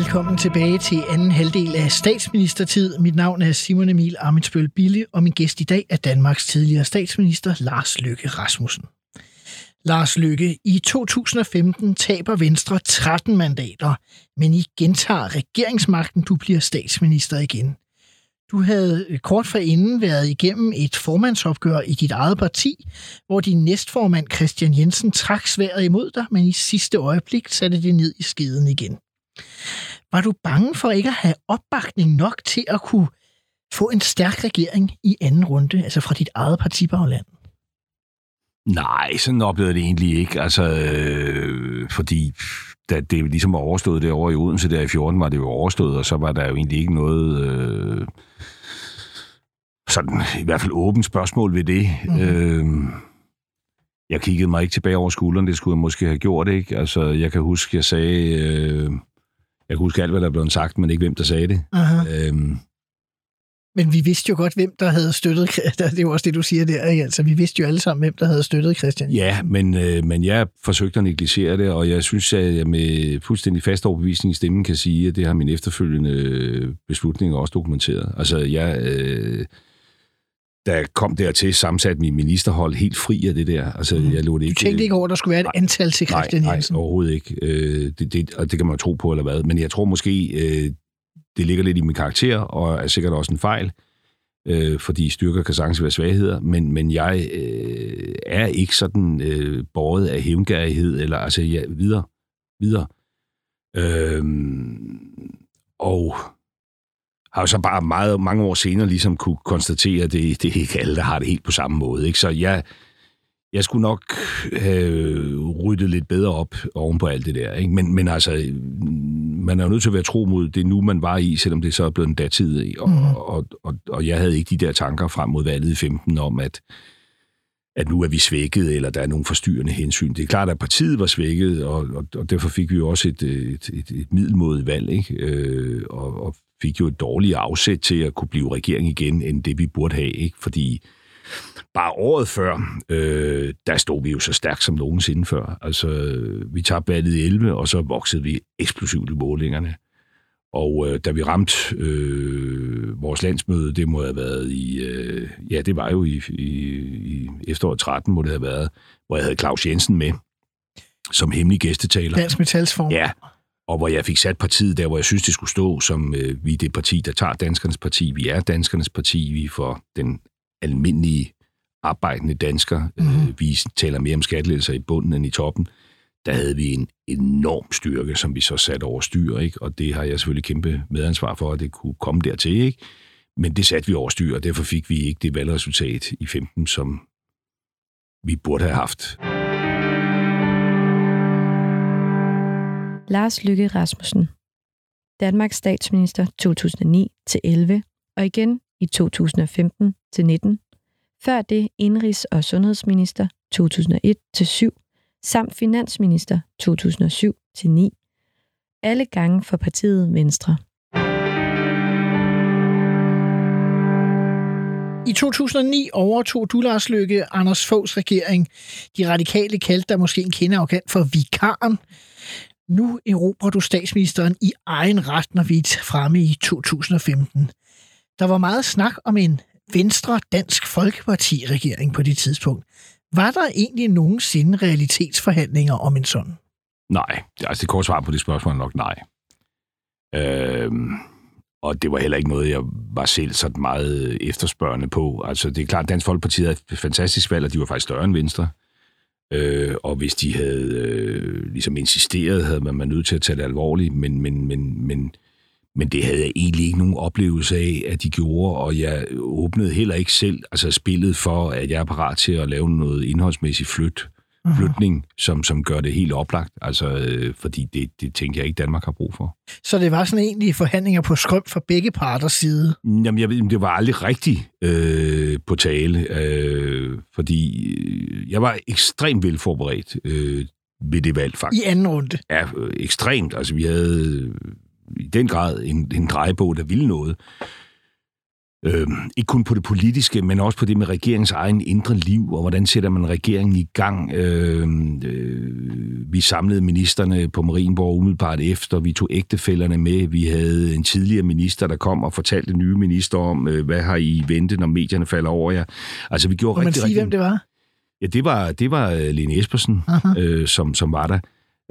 Velkommen tilbage til anden halvdel af statsministertid. Mit navn er Simon Emil Amitsbøl Bille, og min gæst i dag er Danmarks tidligere statsminister Lars Løkke Rasmussen. Lars Løkke, i 2015 taber Venstre 13 mandater, men I gentager regeringsmagten, du bliver statsminister igen. Du havde øh, kort forinden været igennem et formandsopgør i dit eget parti, hvor din næstformand Christian Jensen trak sværet imod dig, men i sidste øjeblik satte det ned i skeden igen. Var du bange for ikke at have opbakning nok til at kunne få en stærk regering i anden runde, altså fra dit eget partibagland? Nej, sådan oplevede det egentlig ikke. Altså, øh, fordi da det ligesom var overstået derovre i Odense der i 14, var det jo overstået, og så var der jo egentlig ikke noget... Øh, sådan i hvert fald åbent spørgsmål ved det. Mm-hmm. Øh, jeg kiggede mig ikke tilbage over skulderen, det skulle jeg måske have gjort, ikke? Altså, jeg kan huske, jeg sagde... Øh, jeg kan huske alt, hvad der blev sagt, men ikke hvem, der sagde det. Øhm. Men vi vidste jo godt, hvem der havde støttet... Det er jo også det, du siger der. Ikke? Altså, vi vidste jo alle sammen, hvem der havde støttet Christian. Ja, men, øh, men jeg forsøgte at negligere det, og jeg synes, at jeg med fuldstændig fast overbevisning i stemmen kan sige, at det har min efterfølgende beslutning også dokumenteret. Altså, jeg... Øh, der kom dertil sammensat min ministerhold helt fri af det der. Altså, mm. jeg lå det ikke, du tænkte ikke over, at der skulle være et antal til Christian nej, Jensen? Nej, overhovedet ikke. Øh, det, det, og det kan man jo tro på, eller hvad. Men jeg tror måske, øh, det ligger lidt i min karakter, og er sikkert også en fejl, øh, fordi styrker kan sagtens være svagheder, men, men jeg øh, er ikke sådan øh, båret af hævngærighed, eller altså, ja, videre. videre. Øh, og har jo så bare meget, mange år senere ligesom kunne konstatere, at det, det er ikke alle, der har det helt på samme måde. Ikke? Så jeg, jeg skulle nok have ryddet lidt bedre op oven på alt det der. Ikke? Men, men altså, man er jo nødt til at være tro mod det nu, man var i, selvom det så er blevet en datid. Og, mm. og, og, og, og jeg havde ikke de der tanker frem mod valget i 15 om, at, at nu er vi svækket, eller der er nogle forstyrrende hensyn. Det er klart, at partiet var svækket, og, og, og derfor fik vi jo også et, et, et, et middelmodigt valg, ikke? Øh, og, og fik jo et dårligt afsæt til at kunne blive regering igen, end det vi burde have, ikke? Fordi bare året før, øh, der stod vi jo så stærkt som nogensinde før. Altså, vi tabte valget i 11, og så voksede vi eksplosivt i målingerne. Og øh, da vi ramte øh, vores landsmøde, det må have været i, øh, ja, det var jo i, i, i efteråret 13, må det have været, hvor jeg havde Claus Jensen med som hemmelig gæstetaler. Dansk Metalsform. Ja, og hvor jeg fik sat partiet der, hvor jeg synes, det skulle stå, som øh, vi er det parti, der tager danskernes parti. Vi er danskernes parti, vi for den almindelige arbejdende dansker. Mm-hmm. Øh, vi taler mere om skattelettelser i bunden end i toppen. Der havde vi en enorm styrke, som vi så satte over styr, ikke? og det har jeg selvfølgelig kæmpe medansvar for, at det kunne komme dertil. Ikke? Men det satte vi over styr, og derfor fik vi ikke det valgresultat i 15, som vi burde have haft. Lars Lykke Rasmussen. Danmarks statsminister 2009-11 og igen i 2015-19. Før det indrigs- og sundhedsminister 2001-7 samt finansminister 2007-9. Alle gange for partiet Venstre. I 2009 overtog du, Lars Løkke, Anders Foghs regering. De radikale kaldte der måske en kende for vikaren. Nu erobrer du statsministeren i egen ret, når vi er fremme i 2015. Der var meget snak om en Venstre Dansk Folkeparti-regering på det tidspunkt. Var der egentlig nogensinde realitetsforhandlinger om en sådan? Nej, altså det korte svar på det spørgsmål er nok nej. Øhm, og det var heller ikke noget, jeg var selv sådan meget efterspørgende på. Altså det er klart, Dansk Folkeparti havde et fantastisk valg, og de var faktisk større end Venstre. Øh, og hvis de havde øh, ligesom insisteret, havde man været nødt til at tage det alvorligt, men, men, men, men, men det havde jeg egentlig ikke nogen oplevelse af, at de gjorde, og jeg åbnede heller ikke selv altså spillet for, at jeg er parat til at lave noget indholdsmæssigt flyt flytning, som, som gør det helt oplagt. Altså, øh, fordi det, det tænker jeg ikke, Danmark har brug for. Så det var sådan egentlig forhandlinger på skrøm fra begge parters side. Jamen, jeg ved, det var aldrig rigtigt øh, på tale, øh, fordi øh, jeg var ekstremt velforberedt øh, ved det valg, faktisk. I anden runde. Ja, øh, ekstremt. Altså, vi havde øh, i den grad en, en drejebog, der ville noget. Øh, ikke kun på det politiske, men også på det med regeringens egen indre liv, og hvordan sætter man regeringen i gang. Øh, øh, vi samlede ministerne på Marienborg umiddelbart efter, vi tog ægtefælderne med, vi havde en tidligere minister, der kom og fortalte nye minister om, øh, hvad har I vente, når medierne falder over jer. Altså, vi gjorde Må man rigtig, sige, rigtig... hvem det var? Ja, det var, det var øh, Lene Espersen, Aha. øh, som, som var der.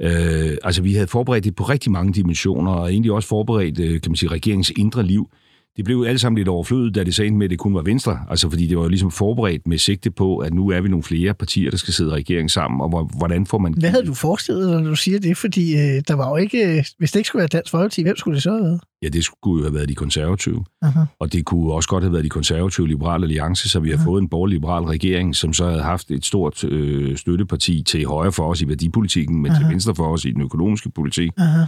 Øh, altså, vi havde forberedt det på rigtig mange dimensioner, og egentlig også forberedt, øh, kan man sige, regeringens indre liv. Det blev alle sammen lidt overflødet, da det sagde med, at det kun var Venstre. Altså, fordi det var jo ligesom forberedt med sigte på, at nu er vi nogle flere partier, der skal sidde i regeringen sammen, og hvor- hvordan får man... Hvad havde du forestillet dig, når du siger det? Fordi øh, der var jo ikke... Øh, hvis det ikke skulle være Dansk Folkeparti, hvem skulle det så have været? Ja, det skulle jo have været de konservative. Aha. Og det kunne også godt have været de konservative liberale alliance, så vi har fået en borgerlig-liberal regering, som så havde haft et stort øh, støtteparti til højre for os i værdipolitikken, men til Aha. venstre for os i den økonomiske politik. Aha.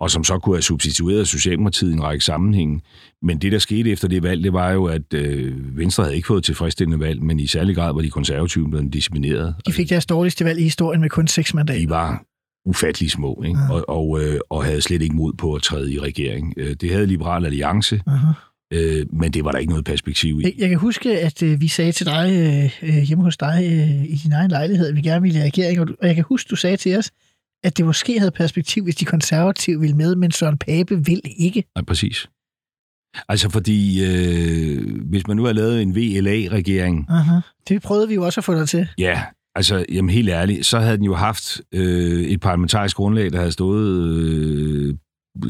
Og som så kunne have substitueret Socialdemokratiet i en række sammenhænge. Men det, der skete efter det valg, det var jo, at øh, Venstre havde ikke fået tilfredsstillende valg, men i særlig grad var de konservative blevet disciplineret. De fik deres dårligste valg i historien med kun seks mandater. de var ufattelig små, ikke? Ja. Og, og, øh, og havde slet ikke mod på at træde i regering. Øh, Det havde Liberal Alliance, Aha. øh, men det var der ikke noget perspektiv i. Jeg, jeg kan huske, at øh, vi sagde til dig øh, hjemme hos dig øh, i din egen lejlighed, at vi gerne ville i regering, og jeg kan huske, du sagde til os, at det måske havde perspektiv, hvis de konservative ville med, men Søren Pape vil ikke. Nej, præcis. Altså fordi, øh, hvis man nu har lavet en VLA-regering, Aha. Det prøvede vi jo også at få dig til. Ja, altså, jamen helt ærligt, så havde den jo haft øh, et parlamentarisk grundlag, der havde stået øh,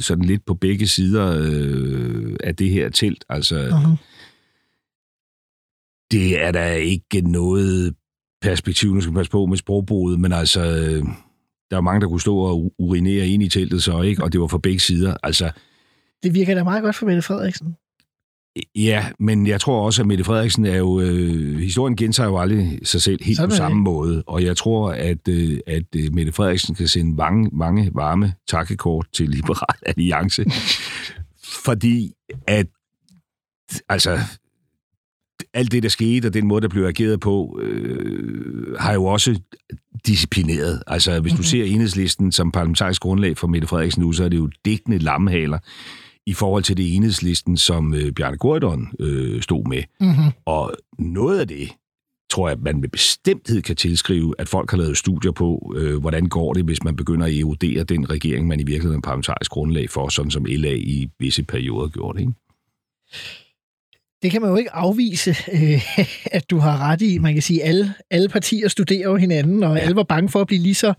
sådan lidt på begge sider øh, af det her telt. Altså, Aha. det er der ikke noget perspektiv, nu skal man passe på med sprogbruget, men altså, øh, der er mange, der kunne stå og urinere ind i teltet så, ikke? Og det var fra begge sider. Altså, Det virker da meget godt for Mette Frederiksen. Ja, men jeg tror også, at Mette Frederiksen er jo... Øh, historien gentager jo aldrig sig selv helt Sådan på samme det. måde. Og jeg tror, at, øh, at øh, Mette Frederiksen kan sende mange, mange varme takkekort til Liberal Alliance. fordi at... Altså, alt det, der skete, og den måde, der blev ageret på, øh, har jo også disciplineret. Altså, hvis du Mhm. ser enhedslisten som parlamentarisk grundlag for Mette Frederiksen nu, så er det jo dækkende lammehaler i forhold til det enhedslisten, som øh, Bjarne Gordon øh, stod med. Mm-hmm. Og noget af det, tror jeg, man med bestemthed kan tilskrive, at folk har lavet studier på, øh, hvordan går det, hvis man begynder at erodere den regering, man i virkeligheden er parlamentarisk grundlag for, sådan som LA i visse perioder gjorde det. Ikke? Det kan man jo ikke afvise, øh, at du har ret i. Man kan sige, at alle, alle partier studerer jo hinanden, og ja. alle var bange for at blive lige så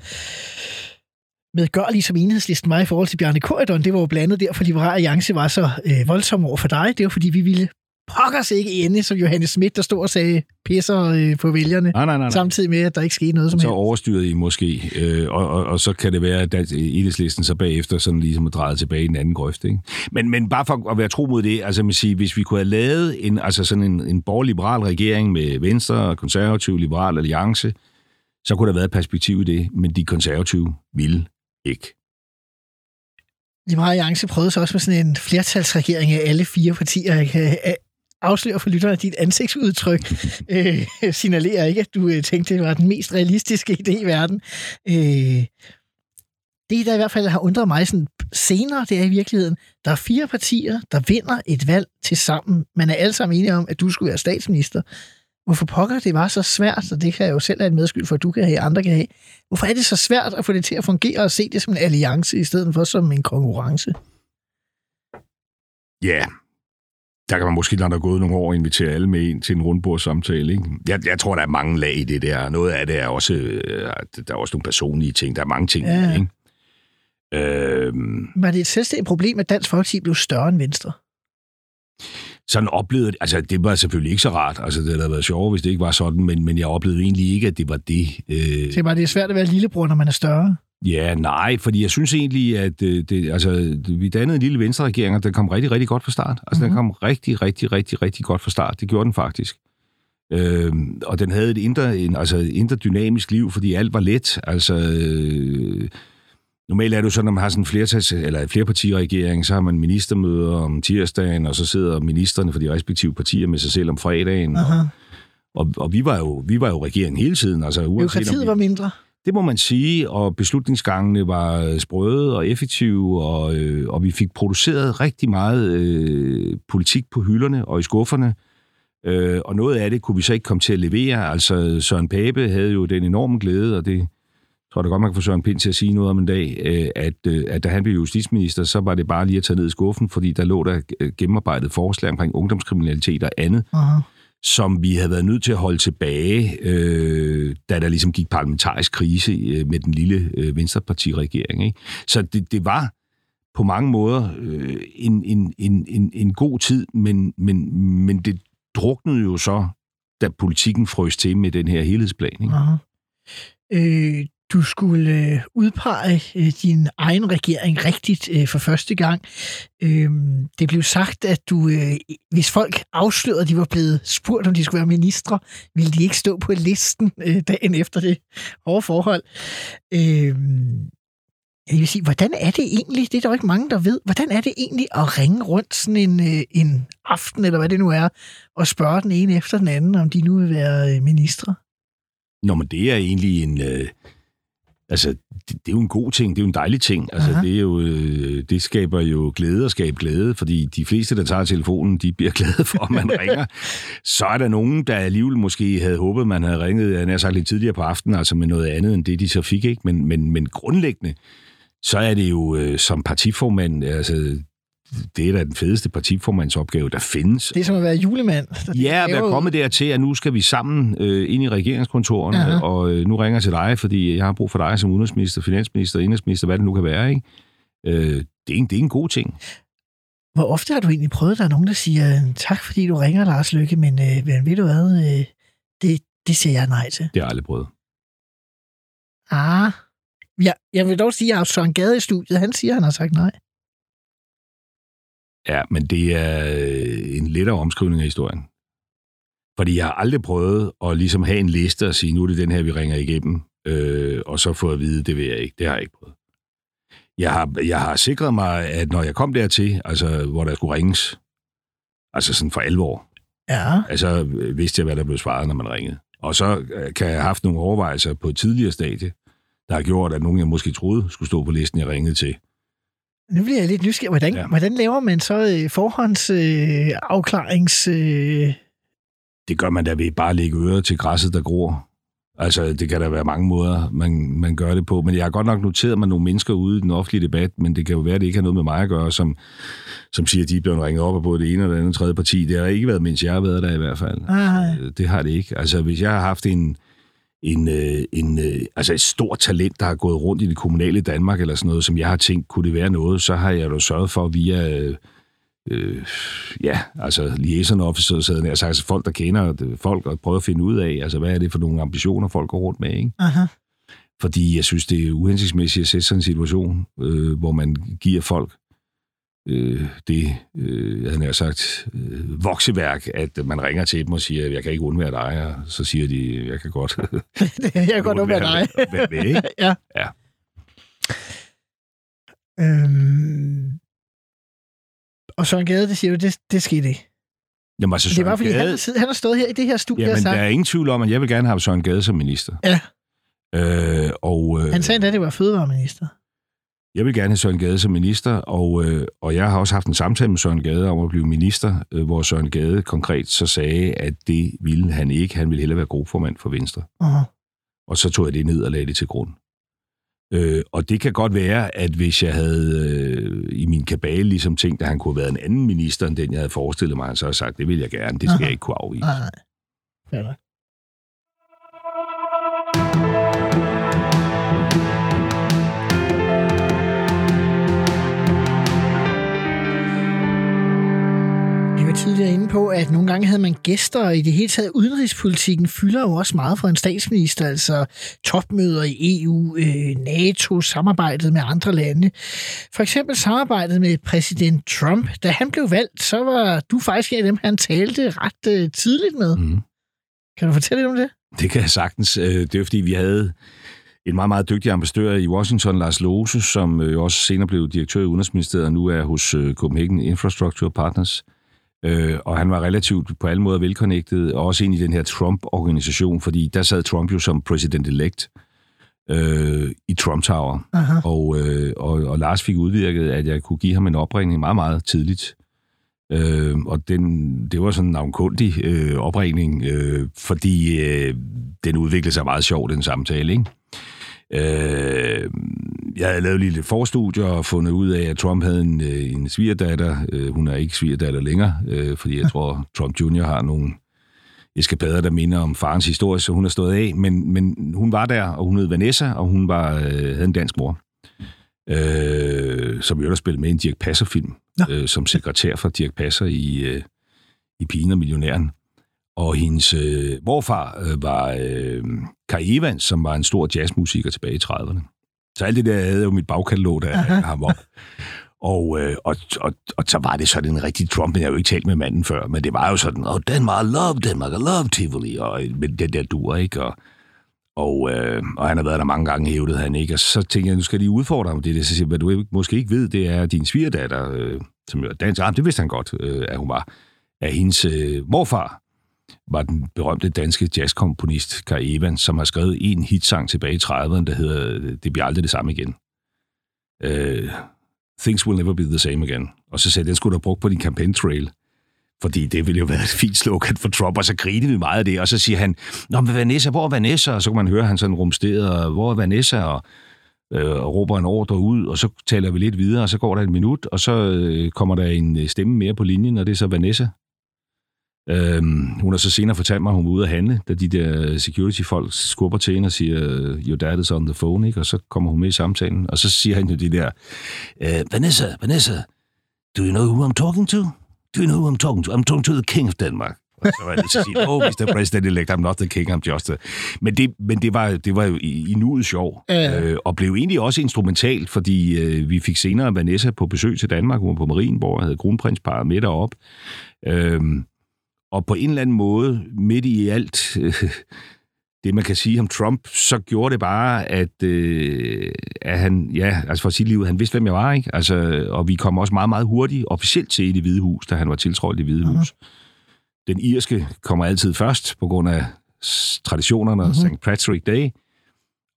medgørlige som enhedslisten var i forhold til Bjarne Korydon. Det var jo blandet derfor, Liberal Alliance var så øh, voldsom over for dig. Det var fordi, vi ville pokkers ikke ende, som Johannes Schmidt, der stod og sagde pisser øh, på vælgerne, Nej, nej, nej. nej. samtidig med, at der ikke skete noget som Så helst. overstyrede I måske, øh, og, og, og så kan det være, at enhedslisten så bagefter sådan ligesom er drejet tilbage i den anden grøft. Ikke? Men, men bare for at være tro mod det, altså man siger, hvis vi kunne have lavet en, altså sådan en, en borgerlig-liberal regering med Venstre, konservativ, liberal alliance, så kunne der være et perspektiv i det, men de konservative ville ikke. Liberal Alliance prøvede så også med sådan en flertalsregering af alle fire partier. Jeg kan afsløre for lytterne, at dit ansigtsudtryk øh, signalerer ikke, at du øh, tænkte, det var den mest realistiske idé i verden. Øh, det, der i hvert fald har undret mig sådan senere, det er i virkeligheden, der er fire partier, der vinder et valg til sammen. Man er alle sammen enige om, at du skulle være statsminister. Hvorfor pokker det var så svært, og det kan jeg jo selv have et medskyld for, at du kan have, andre kan have. Hvorfor er det så svært at få det til at fungere og se det som en alliance, i stedet for som en konkurrence? Ja, der kan man måske, når der er gået nogle år, invitere alle med ind til en rundbordssamtale. Ikke? Jeg, jeg tror, der er mange lag i det der. Noget af det er også, øh, der er også nogle personlige ting. Der er mange ting. Ja. Ikke? Øhm, Var det et selvstændigt problem, at Dansk Folkeparti blev større end Venstre? Sådan oplevede det, altså det var selvfølgelig ikke så rart, altså det havde været sjovere, hvis det ikke var sådan, men, men jeg oplevede egentlig ikke, at det var det. Øh, Det var det er svært at være lillebror, når man er større. ja, nej, fordi jeg synes egentlig, at øh, det, altså, vi dannede en lille venstre-regering, og den kom rigtig, rigtig godt fra start. Altså mm-hmm. den kom rigtig, rigtig, rigtig, rigtig godt fra start. Det gjorde den faktisk. Øh, og den havde et indre, en, altså et indre dynamisk liv, fordi alt var let. Altså, øh, normalt er det jo sådan, når man har sådan en flertals, eller flerpartiregering, så har man ministermøder om tirsdagen, og så sidder ministerne for de respektive partier med sig selv om fredagen. Aha. Og, og, og vi, var jo, vi var jo regeringen hele tiden. Altså, uanset om Byråkratiet vi, var mindre. det må man sige, og beslutningsgangene var sprøde og effektive, og, øh, og vi fik produceret rigtig meget øh, politik på hylderne og i skufferne. Øh, og noget af det kunne vi så ikke komme til at levere. Altså Søren Pape havde jo den enorme glæde, og det tror jeg da godt, man kan få Søren Pind til at sige noget om en dag, øh, at, øh, at da han blev justitsminister, så var det bare lige at tage ned i skuffen, fordi der lå der øh, gennemarbejdet forslag omkring ungdomskriminalitet og andet, Aha. som vi havde været nødt til at holde tilbage, øh, da der ligesom gik parlamentarisk krise med den lille øh, Venstrepartiregering. Ikke? Så det, det var på mange måder øh, en, en, en, en, en god tid, men, men, men det druknede jo så, da politikken frøs til med den her helhedsplan. Ikke? Aha. Øh, du skulle øh, udpege øh, din egen regering rigtigt øh, for første gang. Øh, det blev sagt, at du, øh, hvis folk afslørede, at de var blevet spurgt, om de skulle være ministre, ville de ikke stå på listen øh, dagen efter det hårde forhold. Øh, jeg vil sige, hvordan er det egentlig, det er der jo ikke mange, der ved, hvordan er det egentlig at ringe rundt sådan en, øh, en aften, eller hvad det nu er, og spørge den ene efter den anden, om de nu vil være øh, ministre? Nå, men det er egentlig en... Øh, altså, det, det er jo en god ting, det er jo en dejlig ting. Altså, Aha. det, er jo, øh, det skaber jo glæde og skaber glæde, fordi de fleste, der tager telefonen, de bliver glade for, at man ringer. Så er der nogen, der alligevel måske havde håbet, man havde ringet, jeg har sagt lidt tidligere på aftenen, altså med noget andet end det, de så fik, ikke? Men, men, men grundlæggende, så er det jo øh, som partiformand, altså, det er da den fedeste partiformandsopgave, der findes. Det er som at være julemand. Ja, at være kommet dertil, at nu skal vi sammen øh, ind i regeringskontorerne, Aha. og øh, nu ringer jeg til dig, fordi jeg har brug for dig som udenrigsminister, finansminister, indrigsminister, hvad det nu kan være. Ikke? Øh, det, er en, det er en god ting. Hvor ofte har du egentlig prøvet, at der er nogen, der siger, tak fordi du ringer, Lars Lykke, men, øh, men ved du hvad, øh, det, det siger jeg nej til. Det har jeg aldrig prøvet. Ah, ja, jeg vil dog sige, at jeg har haft Søren Gade i studiet. Han siger, at han har sagt nej. Ja, men det er øh, en lettere omskrivning af historien. Fordi jeg har aldrig prøvet at ligesom have en liste og sige, nu er det den her, vi ringer igennem, øh, og så få at vide, det vil jeg ikke. Det har jeg ikke prøvet. Jeg har, jeg har sikret mig, at når jeg kom dertil, altså hvor der skulle ringes, altså sådan for alvor, Ja, altså øh, vidste jeg, hvad der blev svaret, når man ringede. Og så øh, kan jeg have haft nogle overvejelser på et tidligere stadie, der har gjort, at nogen, jeg måske troede, skulle stå på listen, jeg ringede til. Nu bliver jeg lidt nysgerrig. Hvordan, ja. Hvordan laver man så øh, forhåndsafklarings... Øh, afklarings, øh, Det gør man da ved bare at lægge øret til græsset, der gror. Altså, det kan der være mange måder, man, man gør det på. Men jeg har godt nok noteret mig nogle mennesker ude i den offentlige debat, men det kan jo være, at det ikke har noget med mig at gøre, som, som siger, at de er blevet ringet op af både det ene og det andet tredje parti. Det har ikke været, mens jeg har været der i hvert fald. Nej. Øh, Det har det ikke. Altså, hvis jeg har haft en, en, øh, en, øh, altså et stort talent, der har gået rundt i det kommunale Danmark, eller sådan noget, som jeg har tænkt, kunne det være noget, så har jeg jo sørget for via, øh, øh, ja, altså liaison officers, havde jeg sagt, altså folk, der kender folk, og prøver at finde ud af, altså hvad er det for nogle ambitioner, folk går rundt med, ikke? aha. Fordi jeg synes, det er uhensigtsmæssigt at sætte sådan en situation, øh, hvor man giver folk øh, det, øh, havde nær sagt, øh, vokseværk, at man ringer til dem og siger, jeg kan ikke undvære dig, og så siger de, jeg kan godt jeg kan godt undvære dig. Hvad med, ikke? ja. Ja. Øhm, og Søren Gade, det siger du, det, det skete ikke. Jamen, altså, Det er bare Søren fordi, han, Gade, har siddet- han har stået her i det her studie og jamen, der sagt, er ingen tvivl om, at jeg vil gerne have Søren Gade som minister. Ja. Øh, og, øh, han sagde at det var fødevareminister. Jeg vil gerne have Søren Gade som minister, og, øh, og jeg har også haft en samtale med Søren Gade om at blive minister, øh, hvor Søren Gade konkret så sagde, at det ville han ikke. Han ville hellere være gruppeformand for Venstre. Uh-huh. Og så tog jeg det ned og lagde det til grund. Øh, og det kan godt være, at hvis jeg havde øh, i min kabale ligesom tænkt, at han kunne have været en anden minister, end den jeg havde forestillet mig, så havde jeg sagt, det vil jeg gerne. Det skal Aha. jeg ikke kunne afvise. Nej, nej. Tidligere inde på, at nogle gange havde man gæster, og i det hele taget udenrigspolitikken fylder jo også meget for en statsminister, altså topmøder i EU, øh, NATO, samarbejdet med andre lande. For eksempel samarbejdet med præsident Trump. Da han blev valgt, så var du faktisk en af dem, han talte ret øh, tidligt med. Mm. Kan du fortælle lidt om det? Det kan jeg sagtens. Øh, Det er fordi, vi havde en meget, meget dygtig ambassadør i Washington, Lars Lose, som øh, også senere blev direktør i Udenrigsministeriet og nu er hos Copenhagen Infrastructure Partners. Øh, Og han var relativt på alle måder velconnected, og også ind i den her Trump-organisation, fordi der sad Trump jo som president-elect øh, i Trump Tower. Aha. Og, øh, og, og Lars fik udvirket, at jeg kunne give ham en opringning meget, meget tidligt. Øh, og den, det var sådan en navnkundig øh, opringning, øh, fordi øh, den udviklede sig meget sjovt, den samtale. Ikke? Øh, jeg havde lavet lige lidt forstudier og fundet ud af, at Trump havde en, øh, en svigerdatter. Øh, hun er ikke svigerdatter længere, øh, fordi jeg tror, Trump Jr. har nogle eskapader, der minder om farens historie, så hun har stået af. Men, men hun var der, og hun hed Vanessa, og hun var, havde en dansk mor, øh, som jo der spillede med i en Dirk Passer-film, øh, som sekretær for Dirk Passer i, øh, i Pigen og Millionæren. Og hendes øh, morfar øh, var øh, Kai Evans, som var en stor jazzmusiker tilbage i 30'erne. Så alt det der havde jo mit bagkatalog, der Aha. ham op. Og, øh, og, og, og så var det sådan en rigtig Trump, men jeg har jo ikke talt med manden før, men det var jo sådan, oh, Denmark, love Denmark, I love Tivoli, og men den der dur, ikke? Og, og, øh, og han har været der mange gange, hævdede han ikke. Og så tænkte jeg, nu skal de udfordre ham. Det det, så siger, hvad du måske ikke ved, det er at din svigerdatter, øh, som jo er dansk. Ah, det vidste han godt, øh, at hun var. At hendes øh, morfar var den berømte danske jazzkomponist Kai Evans, som har skrevet en hitsang tilbage i 30'erne, der hedder Det bliver aldrig det samme igen. Øh, Things will never be the same again. Og så sagde jeg, den skulle du have brugt på din campaign trail. Fordi det ville jo være et fint slogan for Trump, og så grinede vi meget af det, og så siger han, Nå, men Vanessa, hvor er Vanessa? Og så kan man høre, han sådan rumsteret, hvor er Vanessa? Og, øh, og råber en ordre ud, og så taler vi lidt videre, og så går der et minut, og så øh, kommer der en øh, stemme mere på linjen, og det er så Vanessa. Øhm, hun har så senere fortalt mig, at hun var ude at handle, da de der security-folk skubber til hende og siger, your dad is on the phone, ikke? og så kommer hun med i samtalen, og så siger han jo det der, øh, Vanessa, Vanessa, do you know who I'm talking to? Do you know who I'm talking to? I'm talking to the king of Denmark. Og så var nødt til at sige, oh, Mr. President-elect, I'm not the king, I'm just a... Men det, men det, var, det var jo i, i nuet sjov, Ja. øh, og blev egentlig også instrumentalt, fordi øh, vi fik senere Vanessa på besøg til Danmark, hun var på Marienborg, havde kronprinsparet med derop. Øhm, og på en eller anden måde, midt i alt øh, det, man kan sige om Trump, så gjorde det bare, at, øh, at han, ja, altså for sit liv, han vidste, hvem jeg var, ikke? Altså, og vi kom også meget, meget hurtigt officielt til i det hvide hus, da han var tiltrådt i det hvide hus. Den irske kommer altid først, på grund af traditionerne og St. Patrick Day,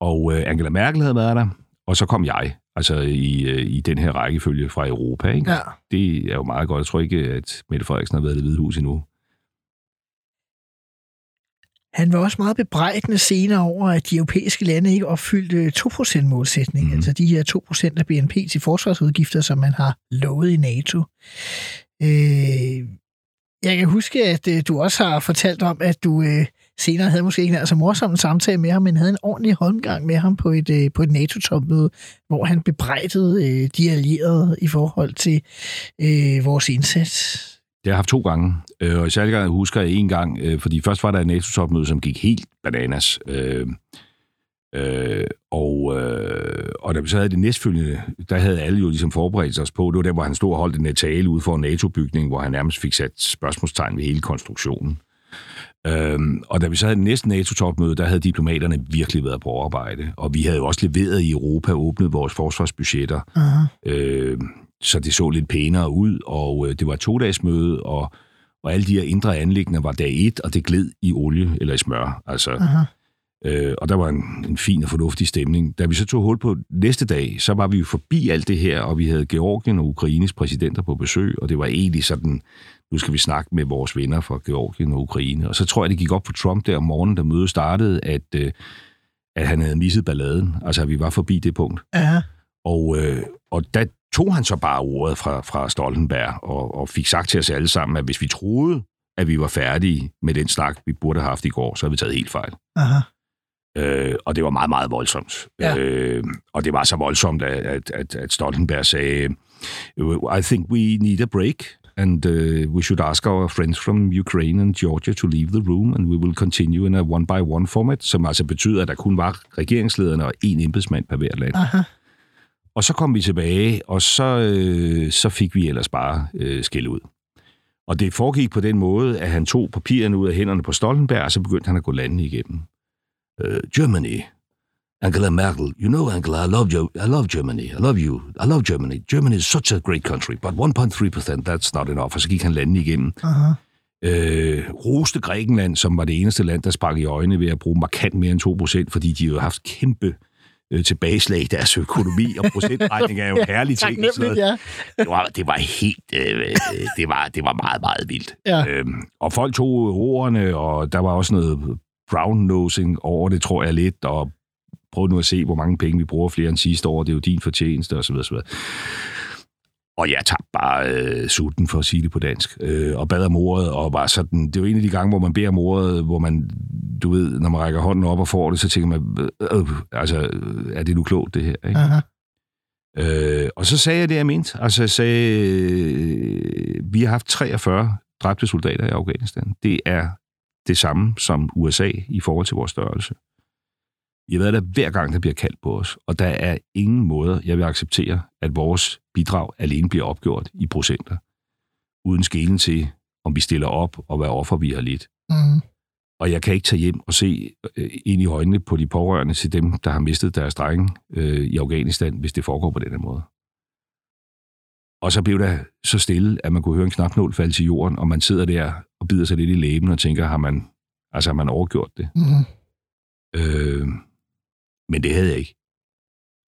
og øh, Angela Merkel havde været der, og så kom jeg, altså i, øh, i den her rækkefølge fra Europa, ikke? Ja. Det er jo meget godt. Jeg tror ikke, at Mette Frederiksen har været i det hvide hus endnu. Han var også meget bebrejdende senere over, at de europæiske lande ikke opfyldte 2%-målsætningen, Mhm. altså de her 2% af BNP til forsvarsudgifter, som man har lovet i NATO. Øh, jeg kan huske, at øh, du også har fortalt om, at du øh, senere havde måske ikke nær så morsom en samtale med ham, men havde en ordentlig håndgang med ham på et, øh, på et NATO-topmøde, hvor han bebrejdede øh, de allierede i forhold til øh, vores indsats. Det har jeg haft to gange, øh, og i særlig gang husker jeg en gang, øh, fordi først var der et NATO-topmøde, som gik helt bananas. Øh, øh, og, øh, og da vi så havde det næstfølgende, der havde alle jo ligesom forberedt os på, det var der, hvor han stod og holdt den her tale ude for en NATO-bygning, hvor han nærmest fik sat spørgsmålstegn ved hele konstruktionen. Øhm, og da vi så havde næste NATO-topmøde, der havde diplomaterne virkelig været på arbejde, og vi havde jo også leveret i Europa, åbnet vores forsvarsbudgetter, Aha. øh, så det så lidt pænere ud, og øh, det var et to-dages møde, og, og alle de her indre anlæggende var dag et, og det gled i olie eller i smør. Altså, Aha. øh, og der var en, en fin og fornuftig stemning. Da vi så tog hul på næste dag, så var vi jo forbi alt det her, og vi havde Georgien og Ukraines præsidenter på besøg, og det var egentlig sådan, nu skal vi snakke med vores venner fra Georgien og Ukraine. Og så tror jeg, det gik op for Trump der om morgenen, da mødet startede, at, øh, at han havde misset balladen. Altså, at vi var forbi det punkt. Aha. Og, øh, og der tog han så bare ordet fra, fra Stoltenberg og, og fik sagt til os alle sammen, at hvis vi troede, at vi var færdige med den snak, vi burde have haft i går, så havde vi taget helt fejl. Aha. Øh, og det var meget, meget voldsomt. Ja. Øh, og det var så voldsomt, at, at, at, at Stoltenberg sagde, I think we need a break, and uh, we should ask our friends from Ukraine and Georgia to leave the room, and we will continue in a one-by-one format, som altså betyder, at der kun var regeringslederne og én embedsmand per hvert land. Aha. Og så kom vi tilbage, og så, øh, så fik vi ellers bare øh, skæld ud. Og det foregik på den måde, at han tog papirerne ud af hænderne på Stoltenberg, og så begyndte han at gå landet igennem. Uh, Germany, Angela Merkel, you know, Angela, I love you. I love Germany. I love you. I love Germany. Germany is such a great country, but 1.3%, that's not enough. Og så gik han landet igennem. Aha. Øh, roste Grækenland, som var det eneste land, der spark i øjnene ved at bruge markant mere end 2%, fordi de jo har haft kæmpe øh, tilbageslag i deres økonomi, og procentregning er jo herlige ting. og sådan Taknemmeligt, noget. ja. Det var, det var helt, øh, øh, det, var, det var meget, meget vildt. Ja. Øhm, og folk tog ordene, og der var også noget brown nosing over det, tror jeg lidt, og prøv nu at se, hvor mange penge vi bruger flere end sidste år, det er jo din fortjeneste, osv. osv. Og jeg tabte bare øh, sulten, for at sige det på dansk, øh, og bad om ordet, og var sådan, det jo en af de gange, hvor man beder om ordet, hvor man, du ved, når man rækker hånden op og får det, så tænker man, øh, øh, altså, er det nu klogt, det her? Ikke? Aha. Øh, og så sagde jeg det, jeg mente. Altså, jeg sagde, øh, vi har haft 43 dræbte soldater i Afghanistan. Det er det samme som USA i forhold til vores størrelse. Har været der hver gang, der bliver kaldt på os, og der er ingen måde, jeg vil acceptere, at vores bidrag alene bliver opgjort i procenter, uden skelen til, om vi stiller op og hvad offer vi har lidt. Mm. Og jeg kan ikke tage hjem og se øh, ind i øjnene på de pårørende til dem, der har mistet deres drenge øh, i Afghanistan, hvis det foregår på den her måde. Og så blev der så stille, at man kunne høre en knapnål falde til jorden, og man sidder der og bider sig lidt i læben og tænker, har man, altså, har man overgjort det? Mm. Øh, men det havde jeg ikke.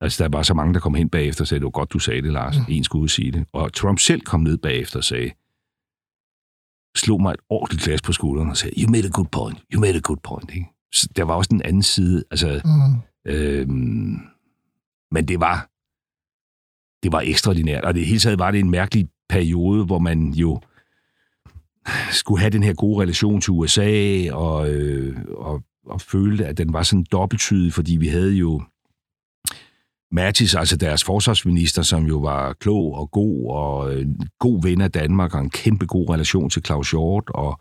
Altså, der var så mange, der kom hen bagefter og sagde, det var godt, du sagde det, Lars. Mm. En skulle sige det. Og Trump selv kom ned bagefter og sagde, slog mig et ordentligt glas på skulderen og sagde, you made a good point, you made a good point. Ikke? Så der var også den anden side. Altså, Mm. Øhm, men det var, det var ekstraordinært, og det hele taget var det en mærkelig periode, hvor man jo skulle have den her gode relation til USA, og, øh, og, og følte, at den var sådan dobbelttydig, fordi vi havde jo Mattis, altså deres forsvarsminister, som jo var klog og god, og en god ven af Danmark, og en kæmpe god relation til Claus Hjort, og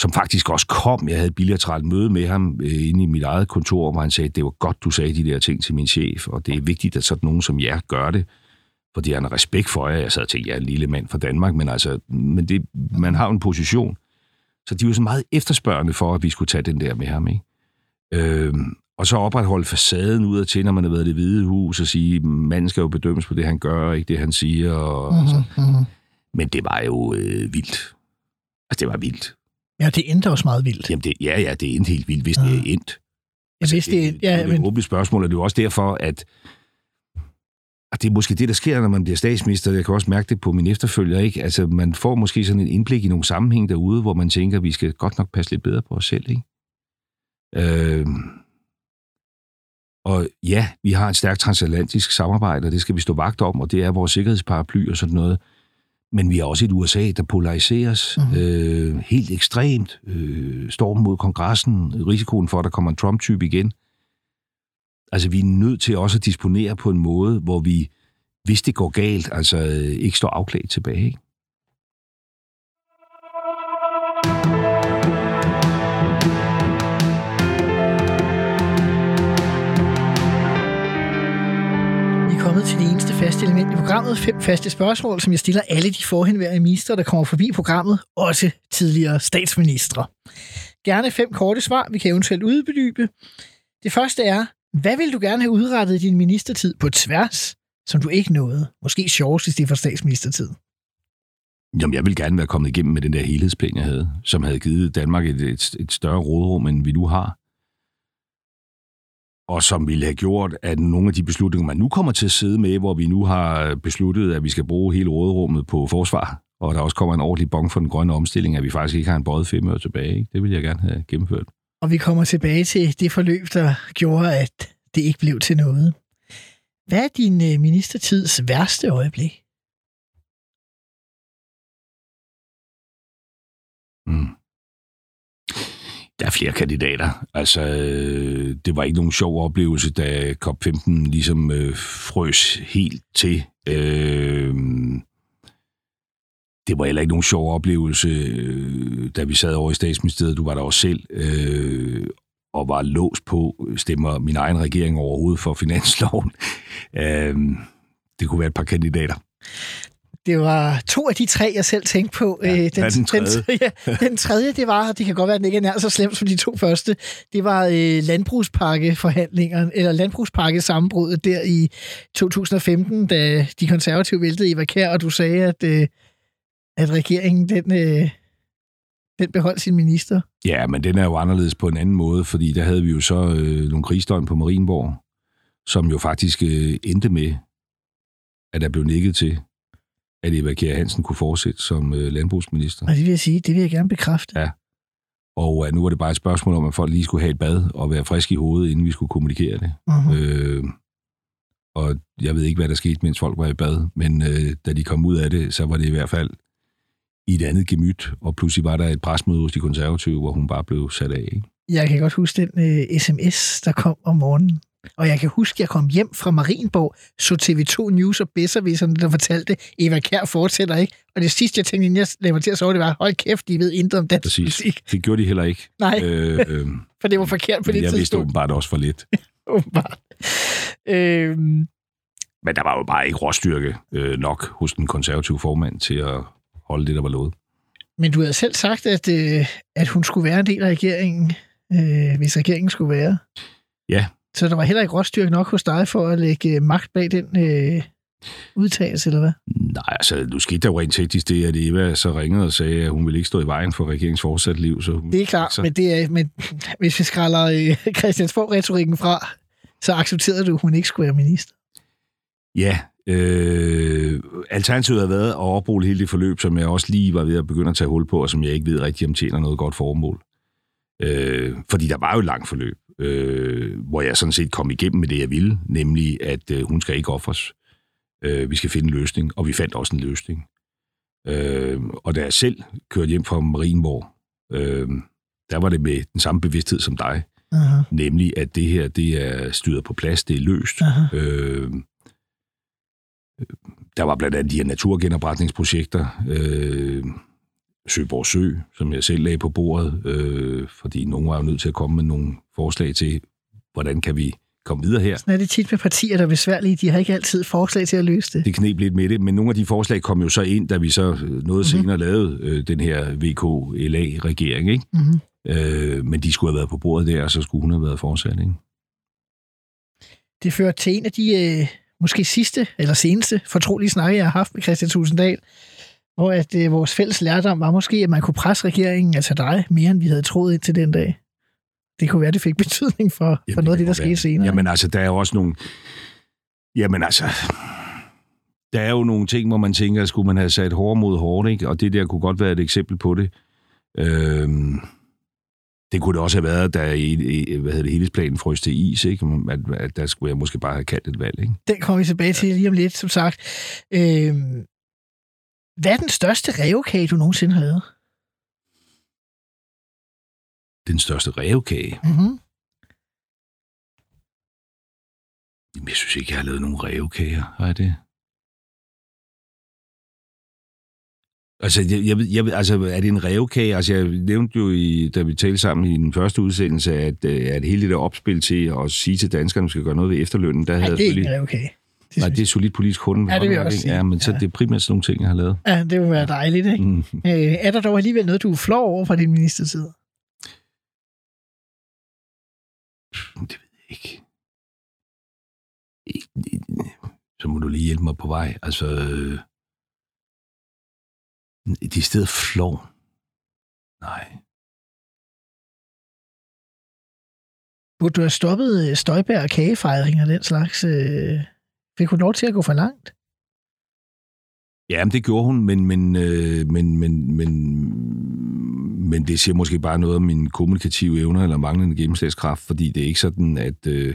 som faktisk også kom. Jeg havde et bilateralt møde med ham øh, inde i mit eget kontor, hvor han sagde, det var godt, du sagde de der ting til min chef, og det er vigtigt, at sådan nogen som jer gør det, fordi han har respekt for jer. Jeg sad og tænkte, jeg er en lille mand fra Danmark, men, altså, men det, man har jo en position. Så de var så meget efterspørgende for, at vi skulle tage den der med ham. Ikke? Øhm, og så opretholde facaden ud af til, når man har været i det hvide hus, og sige, manden skal jo bedømmes på det, han gør, ikke det, han siger. Og, Mm. altså. Mm. Men det var jo øh, vildt. Altså, det var vildt. Ja, det endte også meget vildt. Jamen, det, ja, ja, det er endt helt vildt, hvis det er endt. Jeg vidste det. det, Ja, det er et men, åbent spørgsmål, og det er jo også derfor, at og det er måske det, der sker, når man bliver statsminister. Jeg kan også mærke det på min efterfølger. Ikke? Altså, man får måske sådan en indblik i nogle sammenhæng derude, hvor man tænker, at vi skal godt nok passe lidt bedre på os selv. Ikke? Øh, og ja, vi har et stærkt transatlantisk samarbejde, og det skal vi stå vagt om, og det er vores sikkerhedsparaply og sådan noget. Men vi har også et USA, der polariseres Mhm. øh, helt ekstremt. Øh, stormen mod kongressen, risikoen for, at der kommer en Trump-type igen. Altså, vi er nødt til også at disponere på en måde, hvor vi, hvis det går galt, altså øh, ikke står afklædt tilbage. Ikke? Kommet til det eneste faste element i programmet. Fem faste spørgsmål, som jeg stiller alle de forhenværende ministre, der kommer forbi programmet, også tidligere statsministre. Gerne fem korte svar, vi kan eventuelt udbedybe. Det første er, hvad vil du gerne have udrettet i din ministertid på tværs, som du ikke nåede? Måske sjovest, hvis det er for statsministertid. Jamen, jeg vil gerne være kommet igennem med den der helhedsplan, jeg havde, som havde givet Danmark et, et, et større rådrum, end vi nu har. Og som ville have gjort, at nogle af de beslutninger, man nu kommer til at sidde med, hvor vi nu har besluttet, at vi skal bruge hele rådrummet på forsvar, og der også kommer en ordentlig bong for den grønne omstilling, at vi faktisk ikke har en bøjet fem år tilbage. Ikke? Det vil jeg gerne have gennemført. Og vi kommer tilbage til det forløb, der gjorde, at det ikke blev til noget. Hvad er din øh, ministertids værste øjeblik? Mm. Der er flere kandidater. Altså, øh, det var ikke nogen sjov oplevelse, da COP15 ligesom øh, frøs helt til. Øh, det var heller ikke nogen sjov oplevelse, øh, da vi sad over i statsministeriet. Du var der også selv. Øh, og var låst på, stemmer min egen regering overhovedet for finansloven. Øh, det kunne være et par kandidater. Det var to af de tre, jeg selv tænkte på. Ja, Øh, er den tredje? Den, ja, den tredje, det var, det kan godt være, at den ikke er nær så slemt som de to første, det var øh, landbrugspakkeforhandlingerne, eller landbrugspakke sammenbruddet der i 2015, da de konservative væltede Eva Kær, og du sagde, at, øh, at regeringen, den, øh, den beholdt sin minister. Ja, men den er jo anderledes på en anden måde, fordi der havde vi jo så øh, nogle krigsdøgn på Marienborg, som jo faktisk øh, endte med, at der blev nikket til, at Eva Kjær Hansen kunne fortsætte som øh, landbrugsminister. Og det vil jeg sige, det vil jeg gerne bekræfte. Ja. Og at nu var det bare et spørgsmål om, at folk lige skulle have et bad og være friske i hovedet, inden vi skulle kommunikere det. Uh-huh. Øh, og jeg ved ikke, hvad der skete, mens folk var i bad, men øh, da de kom ud af det, så var det i hvert fald i et andet gemyt, og pludselig var der et presmøde hos de konservative, hvor hun bare blev sat af. Ikke? Jeg kan godt huske den øh, sms, der kom om morgenen. Og jeg kan huske, at jeg kom hjem fra Marienborg, så TV2 News og Besservisserne, der fortalte, Eva Kær fortsætter ikke. Og det sidste, jeg tænkte, inden jeg lagde mig til at sove, det var, hold kæft, de ved intet om dansk Præcis. politik. Det gjorde de heller ikke. Nej, Øh, øh, for det var forkert på det jeg vidste tidspunkt. åbenbart også for lidt. Åbenbart. Øhm, Men der var jo bare ikke råstyrke øh, nok hos den konservative formand til at holde det, der var lovet. men du havde selv sagt, at, øh, at hun skulle være en del af regeringen, øh, hvis regeringen skulle være. Ja. Så der var heller ikke råstyrke nok hos dig for at lægge øh, magt bag den øh, udtalelse, eller hvad? Nej, altså, nu skete der jo rent teknisk det, at Eva så ringede og sagde, at hun ville ikke stå i vejen for regeringens fortsat liv. Så hun, Det er klart, så, men, det er, men hvis vi skræller øh, Christiansborg-retorikken fra, så accepterede du, at hun ikke skulle være minister. Ja, øh, alternativet har været at oprulle hele det forløb, som jeg også lige var ved at begynde at tage hul på, og som jeg ikke ved rigtig, om tjener noget godt formål. Øh, fordi der var jo et langt forløb, øh, hvor jeg sådan set kom igennem med det, jeg ville, nemlig at øh, hun skal ikke offres. Øh, vi skal finde en løsning, og vi fandt også en løsning. Øh, og da jeg selv kørte hjem fra Marienborg, øh, der var det med den samme bevidsthed som dig, Aha, nemlig at det her, det er styret på plads, det er løst. aha. Øh, der var blandt andet de her naturgenopretningsprojekter, øh, Søborg Sø, som jeg selv lagde på bordet, øh, fordi nogen var jo nødt til at komme med nogle forslag til, hvordan kan vi komme videre her. Sådan er det tit med partier, der er besværlige. De har ikke altid forslag til at løse det. Det knep lidt med det, men nogle af de forslag kom jo så ind, da vi så noget Mhm. senere lavede øh, den her VK-LA-regering, ikke? Mm-hmm. Øh, men de skulle have været på bordet der, og så skulle hun have været fortsat, ikke? Det fører til en af de øh, måske sidste eller seneste fortrolige snakke, jeg har haft med Christian Tusinddal, hvor at øh, vores fælles lærdom var måske, at man kunne presse regeringen, altså dig, mere end vi havde troet indtil den dag. Det kunne være, det fik betydning for, for noget af det, der skete senere. Jamen altså, der er jo også nogle... Jamen altså... Der er jo nogle ting, hvor man tænker, at skulle man have sat hårdt mod hårdt, ikke? Og det der kunne godt være et eksempel på det. Øhm, det kunne det også have været, da i, hvad hedder det, helhedsplanen frøs til is, ikke? At, at der skulle jeg måske bare have kaldt et valg, ikke? Den kommer vi tilbage til lige om lidt, som sagt. Øh, hvad er den største revkage, du nogensinde har lavet? Den største revkage. Mm-hmm. Jamen, jeg synes ikke, jeg har lavet nogen revkager. Har jeg det? Altså, jeg, jeg, jeg, altså, er det en revkage? Altså, jeg nævnte jo, i, da vi talte sammen i den første udsendelse, at, øh, at hele det der opspil til at sige til danskerne, at vi skal gøre noget ved efterlønnen, der Nej, havde det er jeg ikke en selvfølgelig... revkage. Det Nej, det er solidt politisk kunde. Ja, det vil jeg også sige. Ja, men så Ja. det er primært sådan nogle ting, jeg har lavet. Ja, det vil være dejligt, ikke? Mm. Øh, er der dog alligevel noget, du er flov over fra din ministertid? Det ved jeg ikke. Så må du lige hjælpe mig på vej. Altså, øh, det er stedet flov. Nej. Burde du have stoppet øh, Støjbær og kagefejring og den slags? Øh, fik hun lov til at gå for langt? Ja, men det gjorde hun, men, men, øh, men, men, men, men det siger måske bare noget om mine kommunikative evner eller manglende gennemslagskraft, fordi det er ikke sådan, at, øh,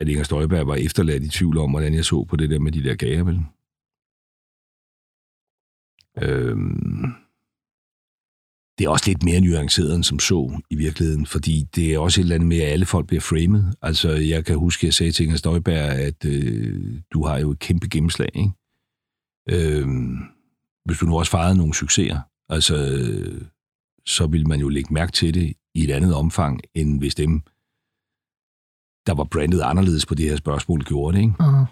at Inger Støjberg var efterladt i tvivl om, hvordan jeg så på det der med de der gager, vel? Øhm, det er også lidt mere nuanceret end som så i virkeligheden, fordi det er også et eller andet med, at alle folk bliver framed. Altså, jeg kan huske, at jeg sagde til Inger Støjberg, at øh, du har jo et kæmpe gennemslag, ikke? Øhm, hvis du nu også fejrede nogle succeser, altså, så vil man jo lægge mærke til det i et andet omfang, end hvis dem, der var brandet anderledes på det her spørgsmål, gjorde det. Ikke? Uh-huh.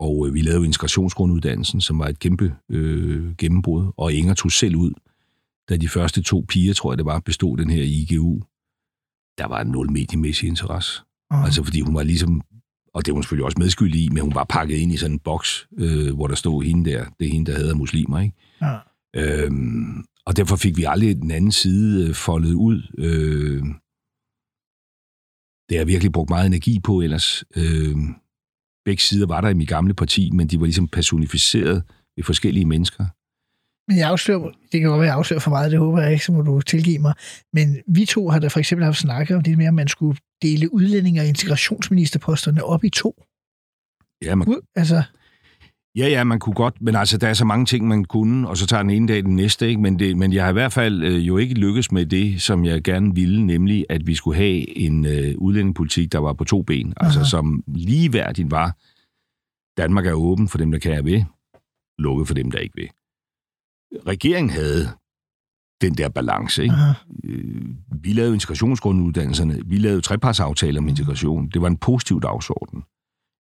Og øh, vi lavede integrationsgrunduddannelsen, som var et kæmpe øh, gennembrud. Og Inger tog selv ud, da de første to piger, tror jeg det var, bestod den her IGU. Der var nul mediemæssig interesse. Mhm. Altså fordi hun var ligesom, og det var hun selvfølgelig også medskyldig i, men hun var pakket ind i sådan en boks, øh, hvor der stod hende der, det er hende, der hedder muslimer, ikke? Ja. Øhm, og derfor fik vi aldrig den anden side øh, foldet ud. Øh, det har jeg virkelig brugt meget energi på ellers. Øh, begge sider var der i mit gamle parti, men de var ligesom personificeret ved forskellige mennesker. Men jeg afslører, det kan godt være, jeg afslører for meget, det håber jeg ikke, så må du tilgive mig. Men vi to har da for eksempel haft snakket om det med, at man skulle dele udlændinge- og integrationsministerposterne op i to. Ja, man, Ud- Altså, ja, ja, man kunne godt, men altså, der er så mange ting, man kunne, og så tager den ene dag den næste, ikke? Men, det, men jeg har i hvert fald øh, jo ikke lykkes med det, som jeg gerne ville, nemlig at vi skulle have en øh, udlændingepolitik, der var på to ben, altså Aha. som ligeværdigt var, Danmark er åben for dem, der kan og vil, lukket for dem, der ikke vil. Regeringen havde den der balance, ikke? aha, Øh, vi lavede integrationsgrunduddannelserne, vi lavede trepartsaftaler om integration. Det var en positiv dagsorden.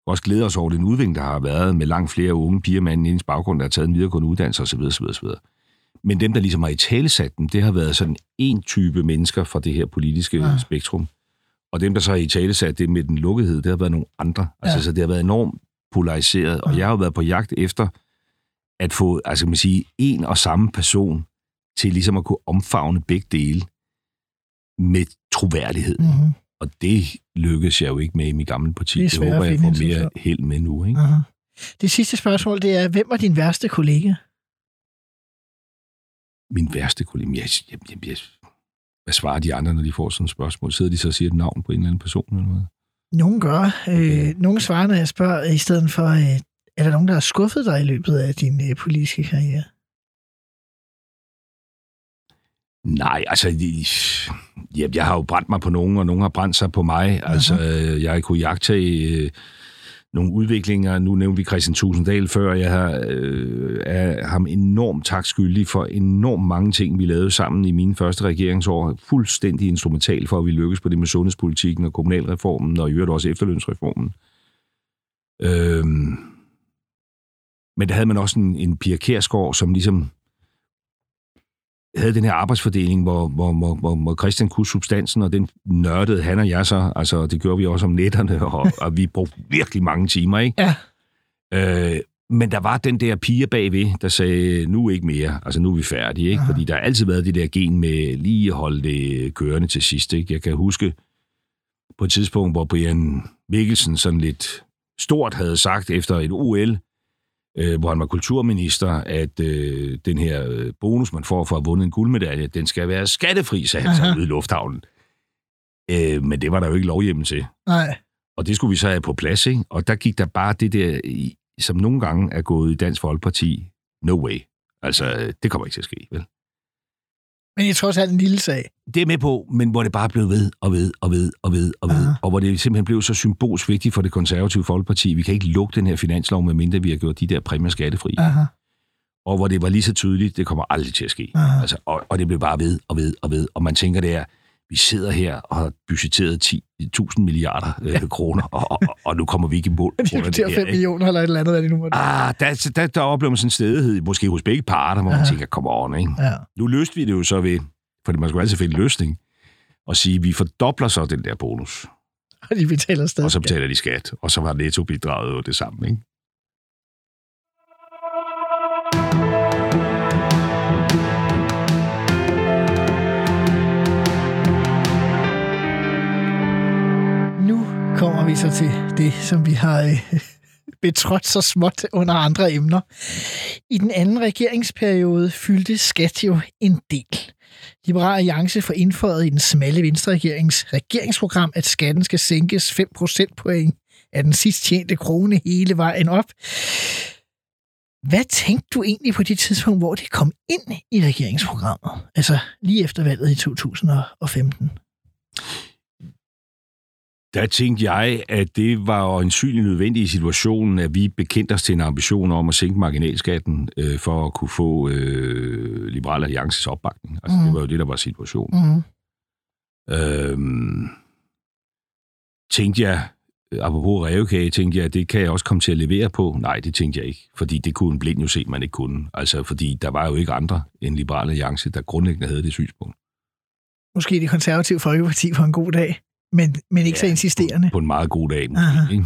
Også glæder os over den udvikling, der har været med langt flere unge piger med anden baggrund, der har taget en videregående uddannelse osv. osv., osv. Men dem, der ligesom har i talesat dem, det har været sådan en type mennesker fra det her politiske Ja. spektrum. Og dem, der så har i talesat det med den lukkethed, det har været nogle andre. Altså, Ja. så det har været enormt polariseret. Og Ja. jeg har jo været på jagt efter at få, altså man sige, en og samme person til ligesom at kunne omfavne begge dele med troværdighed. Mm. Og det lykkedes jeg jo ikke med i mit gamle parti. Det er Det, håber jeg får mere held med nu. Ikke? aha. Det sidste spørgsmål, det er, hvem var din værste kollega? Min værste kollega, jeg, jeg, jeg, jeg, hvad svarer de andre, når de får sådan et spørgsmål? Sidder de så og siger et navn på en eller anden person? Eller hvad? Nogen gør. Øh, Okay. nogle svarer, når jeg spørger, i stedet for, øh, er der nogen, der har skuffet dig i løbet af din øh, politiske karriere? Nej, altså, ja, jeg har jo brændt mig på nogen, og nogen har brændt sig på mig. Altså, øh, jeg kunne jagtage øh, nogle udviklinger. Nu nævnte vi Christian Tusinddal før. Jeg har, øh, er ham enormt tak skyldig for enormt mange ting, vi lavede sammen i mine første regeringsår. Fuldstændig instrumental for, at vi lykkedes på det med sundhedspolitikken og kommunalreformen, og i øvrigt også efterlønsreformen. Øhm, men der havde man også en, en Pia Kærsgaard, som ligesom havde den her arbejdsfordeling, hvor, hvor, hvor, hvor, hvor Christian kunne substansen, og den nørdede han og jeg så, altså det gjorde vi også om netterne, og, og vi brugte virkelig mange timer, ikke? Ja. Øh, men der var den der pige bagved, der sagde, nu ikke mere, altså nu er vi færdige, ikke? Aha. Fordi der har altid været det der gen med lige holde det kørende til sidst, ikke? Jeg kan huske på et tidspunkt, hvor Brian Mikkelsen sådan lidt stort havde sagt efter et OL, øh, hvor han var kulturminister, at øh, den her øh, bonus, man får for at have vundet en guldmedalje, den skal være skattefri, sagde han så ude i lufthavnen. Øh, men det var der jo ikke lovhjemmel til. Nej. Og det skulle vi så have på plads, ikke? Og der gik der bare det der, som nogle gange er gået i Dansk Folkeparti, no way. Altså, øh, det kommer ikke til at ske, vel? Men jeg tror også, alt en lille sag. Det er med på, men hvor det bare blev ved og ved og ved og ved og ved. Aha. Og hvor det simpelthen blev så symbolsk vigtigt for det konservative folkeparti. Vi kan ikke lukke den her finanslov, medmindre vi har gjort de der præmier skattefri. Aha, Og hvor det var lige så tydeligt, det kommer aldrig til at ske. Aha. Altså, og, og det blev bare ved og ved og ved. Og man tænker, det er, vi sidder her og har budgetteret 10.000 milliarder øh, kroner, og, og, og nu kommer vi ikke i mål. betaler det 5 her, ikke? millioner eller et eller andet, hvad det nu måtte. Ah, der, der, der oplever man sådan en stedighed, måske hos begge parter, hvor man Aha. tænker, kom on, ikke? Ja. Nu løste vi det jo så ved, for man skulle altid finde en løsning, og sige, vi fordobler så den der bonus, Og de betaler stadig. og så betaler de skat, og så var nettobidraget jo det samme, ikke? Vi så til det, som vi har øh, betrådt så småt under andre emner. I den anden regeringsperiode fyldte skat jo en del. Liberal Alliance får indføjet i den smalle venstreregerings regeringsprogram, at skatten skal sænkes 5 procentpoint af den sidst tjente krone hele vejen op. Hvad tænkte du egentlig på det tidspunkt, hvor det kom ind i regeringsprogrammet? Altså lige efter valget i 2015. Der tænkte jeg, at det var øjensynligt nødvendigt i situationen, at vi bekendte os til en ambition om at sænke marginalskatten øh, for at kunne få øh, Liberal Alliances opbakning. Altså, Mhm. mm. det var jo det, der var situationen. Mm-hmm. Øhm, tænkte jeg, apropos revkage, tænkte jeg, det kan jeg også komme til at levere på. Nej, det tænkte jeg ikke, fordi det kunne en blind jo se, man ikke kunne. Altså, fordi der var jo ikke andre end Liberale Alliance, der grundlæggende havde det synspunkt. Måske det konservative folkeparti på en god dag, men, men ikke ja, så insisterende. På, på en meget god dag, måske, Aha. ikke?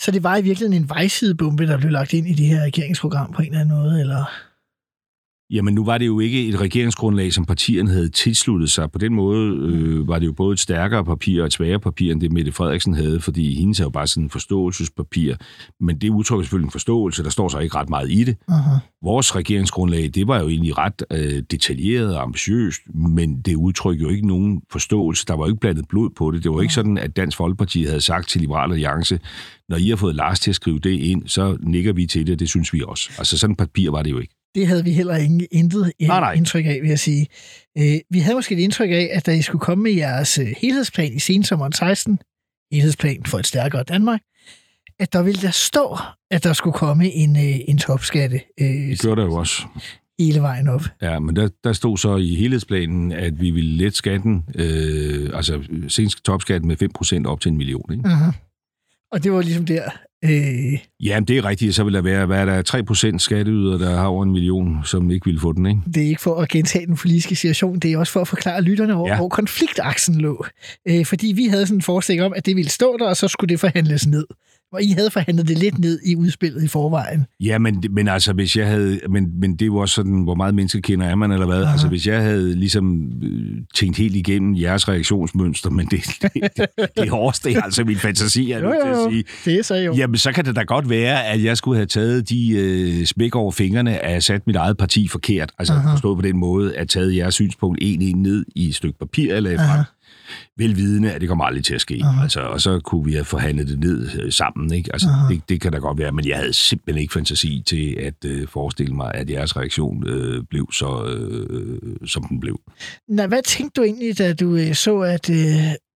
Så det var i virkeligheden en vejsidebombe, der blev lagt ind i det her regeringsprogram på en eller anden måde, eller? Jamen, nu var det jo ikke et regeringsgrundlag, som partierne havde tilsluttet sig. På den måde øh, var det jo både et stærkere papir og et sværere papir, end det Mette Frederiksen havde, fordi hendes er jo bare sådan en forståelsespapir. Men det udtrykker selvfølgelig en forståelse, der står så ikke ret meget i det. Uh-huh. Vores regeringsgrundlag, det var jo egentlig ret øh, detaljeret og ambitiøst, men det udtrykker jo ikke nogen forståelse. Der var jo ikke blandet blod på det. Det var ikke sådan, at Dansk Folkeparti havde sagt til Liberale Alliance, når I har fået Lars til at skrive det ind, så nikker vi til det, det synes vi også. Altså sådan et papir var det jo ikke. Det havde vi heller ikke intet øh, Nej, nej. indtryk af, vil jeg sige. Øh, vi havde måske et indtryk af, at da I skulle komme med jeres øh, helhedsplan i sensommeren 16, helhedsplan for et stærkere Danmark, at der ville der stå, at der skulle komme en, øh, en topskatte øh, Det gjorde der jo også. hele vejen op. Ja, men der, der stod så i helhedsplanen, at vi ville lette skatten, øh, altså senest topskatten med 5% op til en million. Ikke? Uh-huh. Og det var ligesom der. Øh, Ja, det er rigtigt. Så vil der være, hvad er der, 3% skatteyder, der har over en million, som ikke ville få den, ikke? det er ikke for at gentage den politiske situation, det er også for at forklare lytterne, hvor. Ja. hvor konfliktaksen lå. Øh, fordi vi havde sådan en forestilling om, at det ville stå der, og så skulle det forhandles ned. Og I havde forhandlet det lidt ned i udspillet i forvejen. Ja, men, men altså, hvis jeg havde... Men, men det er jo også sådan, hvor meget menneskekender er man, eller hvad? Aha. Altså, hvis jeg havde ligesom øh, tænkt helt igennem jeres reaktionsmønster, men det, det, det oversteg altså min fantasi, er jeg Jo, nødt til jo, at jo. sige. Det er så jo. Jamen, så kan det da godt være, at jeg skulle have taget de øh, smæk over fingrene af sat mit eget parti forkert. Altså Aha. forstået på den måde, at taget jeres synspunkt en en ned i et stykke papir, jeg Aha. frem. Velvidende, at det kommer aldrig til at ske. Aha. Altså, og så kunne vi have forhandlet det ned øh, sammen. Ikke? Altså, Aha. det, det kan da godt være, men jeg havde simpelthen ikke fantasi til at øh, forestille mig, at jeres reaktion øh, blev så, øh, som den blev. Nå, hvad tænkte du egentlig, da du øh, så, at øh,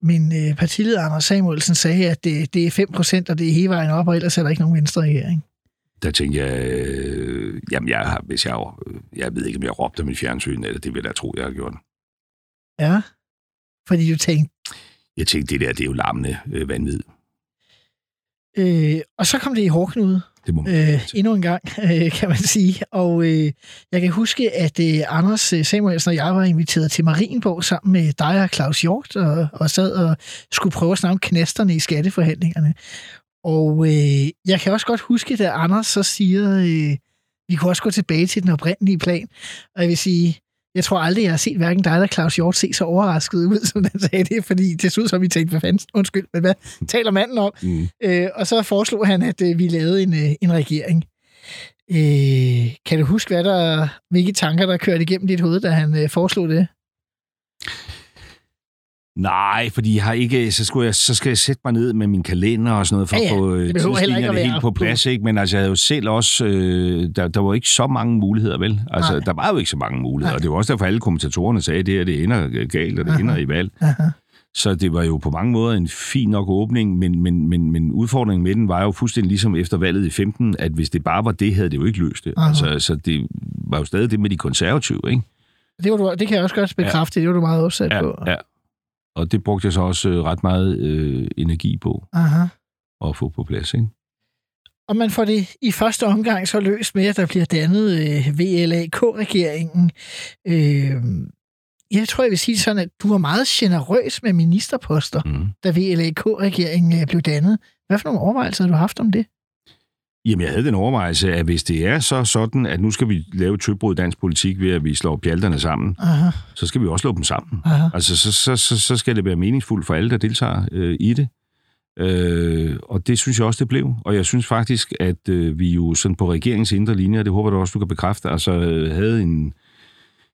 min øh, partileder Anders Samuelsen sagde, at det, det er 5% og det er hele vejen op, og ellers er der ikke nogen venstre regering? Der tænkte jeg, øh, jamen jeg har, hvis jeg, øh, jeg ved ikke, om jeg råbte i fjernsyn, eller det vil jeg tro, jeg har gjort. Ja. Fordi du tænkte, Jeg tænkte, det der, det er jo larmende øh, vanvid. øh, og så kom det i hårdknude. Det må man øh, endnu en gang, øh, kan man sige. Og øh, jeg kan huske, at øh, Anders øh, Samuelsen og jeg var inviteret til Marienborg sammen med dig og Claus Hjort, og, og sad og skulle prøve at snakke om knasterne i skatteforhandlingerne. Og øh, jeg kan også godt huske, da Anders så siger, øh, vi kunne også gå tilbage til den oprindelige plan. Og jeg vil sige, jeg tror aldrig, jeg har set hverken dig eller Claus Hjort se så overrasket ud, som den sagde det, fordi det så ud som, vi tænkte, hvad fanden, undskyld, men hvad taler manden om? Mm. Øh, og så foreslog han, at øh, vi lavede en, øh, en regering. Øh, kan du huske, hvad der, hvilke tanker, der kørte igennem dit hoved, da han øh, foreslog det? Nej, fordi jeg har ikke, så, skulle jeg, så skal jeg sætte mig ned med min kalender og sådan noget, for Ja, ja, at få øh, at tidslinjerne være helt på plads. Ikke? Men altså, jeg havde jo selv også, øh, der, der var ikke så mange muligheder, vel? Altså, Nej. der var jo ikke så mange muligheder, Nej. og det var også derfor, alle kommentatorerne sagde, at det her, det ender galt, og det Aha. ender i valg. Aha. Så det var jo på mange måder en fin nok åbning, men, men, men, men udfordringen med den var jo fuldstændig ligesom efter valget i 15, at hvis det bare var det, havde det jo ikke løst det. Aha. Altså, så det var jo stadig det med de konservative, ikke? Det, var du, det kan jeg også godt bekræfte, ja. det var du meget opsat på. Ja, ja. Og det brugte jeg så også øh, ret meget øh, energi på Aha. at få på plads, ikke? Og man får det i første omgang så løst med, at der bliver dannet øh, VLAK-regeringen. Øh, jeg tror, jeg vil sige sådan, at du var meget generøs med ministerposter, Mm. da VLAK-regeringen øh, blev dannet. Hvad for nogle overvejelser har du haft om det? Jamen, jeg havde den overvejelse, at hvis det er så sådan, at nu skal vi lave tøbrud i dansk politik ved, at vi slår pjalterne sammen, Aha, så skal vi også slå dem sammen. aha. Altså, så, så, så, så skal det være meningsfuldt for alle, der deltager øh, i det. Øh, og det synes jeg også, det blev. Og jeg synes faktisk, at øh, vi jo sådan på regeringens indre linje, og det håber du også, du kan bekræfte, altså øh, havde en,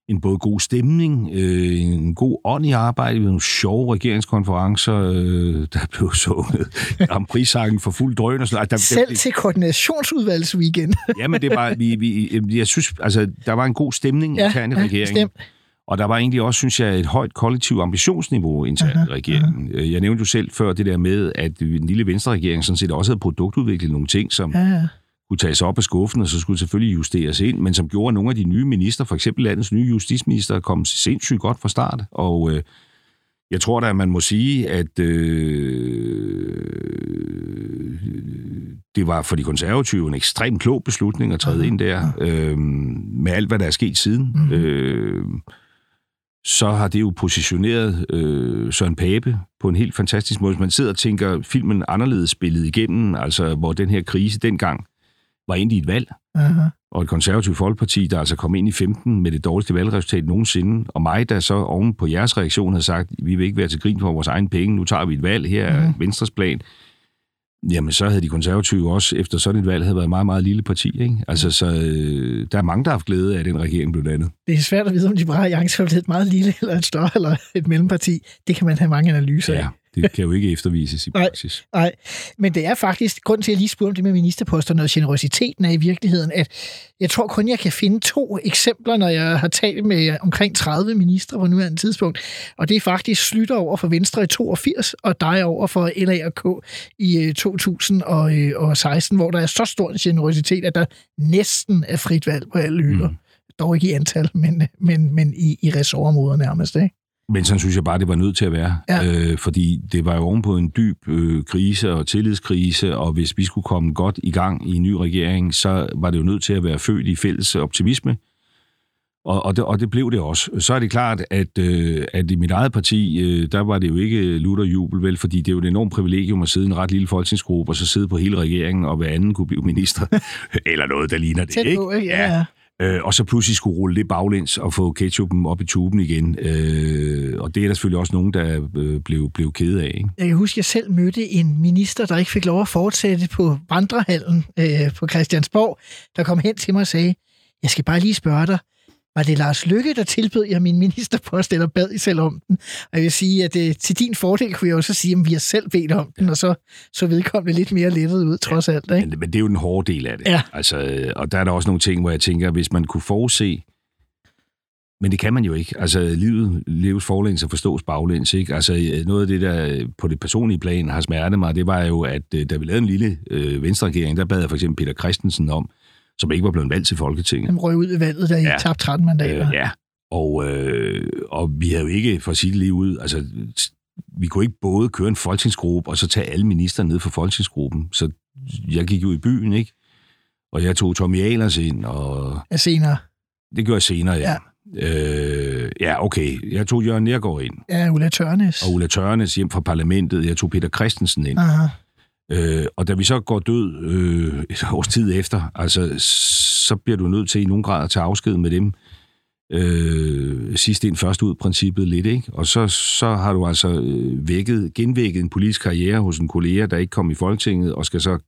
en både god stemning, øh, en god ånd i arbejdet, nogle sjove regeringskonferencer, øh, der blev sunget Grand Prix-sangen for fuld drøn og sådan noget. Der, Selv til koordinationsudvalgsweekend. Ja, men det var, vi, vi, jeg synes, altså, der var en god stemning Ja, internt i ja, regeringen. bestemt. Og der var egentlig også, synes jeg, et højt kollektivt ambitionsniveau internt i regeringen. Jeg nævnte jo selv før det der med, at den lille venstre-regering sådan set også havde produktudviklet nogle ting, som Ja, ja. Kunne tages op af skuffen, og så skulle selvfølgelig justeres ind, men som gjorde, at nogle af de nye minister, for eksempel landets nye justitsminister, kom sindssygt godt fra start. Og øh, Jeg tror da, at man må sige, at øh, det var for de konservative en ekstremt klog beslutning at træde ind der, øh, med alt, hvad der er sket siden. Mhm. Øh, så har det jo positioneret øh, Søren Pape på en helt fantastisk måde. Hvis man sidder og tænker filmen anderledes spillet igennem, altså hvor den her krise dengang var ind i et valg, Aha. og et konservativt folkeparti, der altså kom ind i 15 med det dårligste valgresultat nogensinde, og mig, der så oven på jeres reaktion havde sagt, vi vil ikke være til grin for vores egen penge, nu tager vi et valg, her er Mhm. Venstres plan, jamen så havde de konservative også, efter sådan et valg, havde været et meget, meget lille parti. Ikke? Altså, så øh, der er mange, der har haft glæde af, den regering blev dannet. Det er svært at vide, om Liberale Alliance er blevet et meget lille, eller et større, eller et mellemparti. Det kan man have mange analyser af. Det kan jo ikke eftervises i Nej. praksis. Nej, men det er faktisk, grund til at jeg lige spurgte om det med ministerposterne og generositeten er i virkeligheden, at jeg tror kun, jeg kan finde to eksempler, når jeg har talt med omkring 30 ministre på nuværende tidspunkt. Og det er faktisk Slytter over for Venstre i 82, og dig over for LA og K i øh, 2016, hvor der er så stor en generositet, at der næsten er frit valg på alle hylder. Mm. Mm. Dog ikke i antal, men, men, men i, i ressortområder nærmest. Ikke? Men sådan synes jeg bare, det var nødt til at være. Ja. Øh, fordi det var jo ovenpå en dyb øh, krise og tillidskrise, og hvis vi skulle komme godt i gang i en ny regering, så var det jo nødt til at være født i fælles optimisme. Og, og, det, og det blev det også. Så er det klart, at, øh, at i mit eget parti, øh, der var det jo ikke lutter jubel, vel, fordi det er jo et enormt privilegium at sidde i en ret lille folketingsgruppe, og så sidde på hele regeringen, og hver anden kunne blive minister, eller noget, der ligner det, Tæt ikke? på, ikke? Ja, ja. Øh, og så pludselig skulle rulle det baglæns og få ketchupen op i tuben igen. Øh, og det er der selvfølgelig også nogen, der øh, blev, blev kede af. Ikke? Jeg kan huske, at jeg selv mødte en minister, der ikke fik lov at fortsætte på vandrehallen øh, på Christiansborg, der kom hen til mig og sagde, jeg skal bare lige spørge dig, var det Lars Lykke, der tilbød jer min ministerpost, eller bad I selv om den? Og jeg vil sige, at øh, til din fordel kunne jeg jo så sige, at vi har selv bedt om den, og så så vedkommende lidt mere lettet ud, trods alt. Ikke? Men, men det er jo den hårde del af det. Ja. Altså, øh, og der er der også nogle ting, hvor jeg tænker, hvis man kunne forudse, men det kan man jo ikke. Altså, livet leves forlæns og forstås baglæns, ikke? Altså, øh, noget af det, der på det personlige plan har smertet mig, det var jo, at øh, da vi lavede en lille øh, venstreregering, der bad jeg for eksempel Peter Christensen om, som ikke var blevet valgt til Folketinget. Han røg ud i valget, da I Ja. ja. tabte 13 mandater. Øh, ja, og, øh, og vi havde jo ikke, for at sige det lige ud, altså, vi kunne ikke både køre en folketingsgruppe, og så tage alle minister ned for folketingsgruppen. Så jeg gik jo i byen, ikke? Og jeg tog Tommy Ahlers ind, og Ja, senere. det gjorde jeg senere, ja. Øh, ja, okay. Jeg tog Jørgen Nergård ind, Ja, Ulla Tørnes. og Ulla Tørnes hjem fra parlamentet. Jeg tog Peter Christensen ind. Aha. Øh, og da vi så går død øh, et års tid efter, altså, så bliver du nødt til i nogen grad at tage afsked med dem. Øh, sidst ind, først ud princippet lidt, ikke? Og så, så har du altså øh, vækket, genvækket en politisk karriere hos en kollega, der ikke kom i Folketinget, og skal så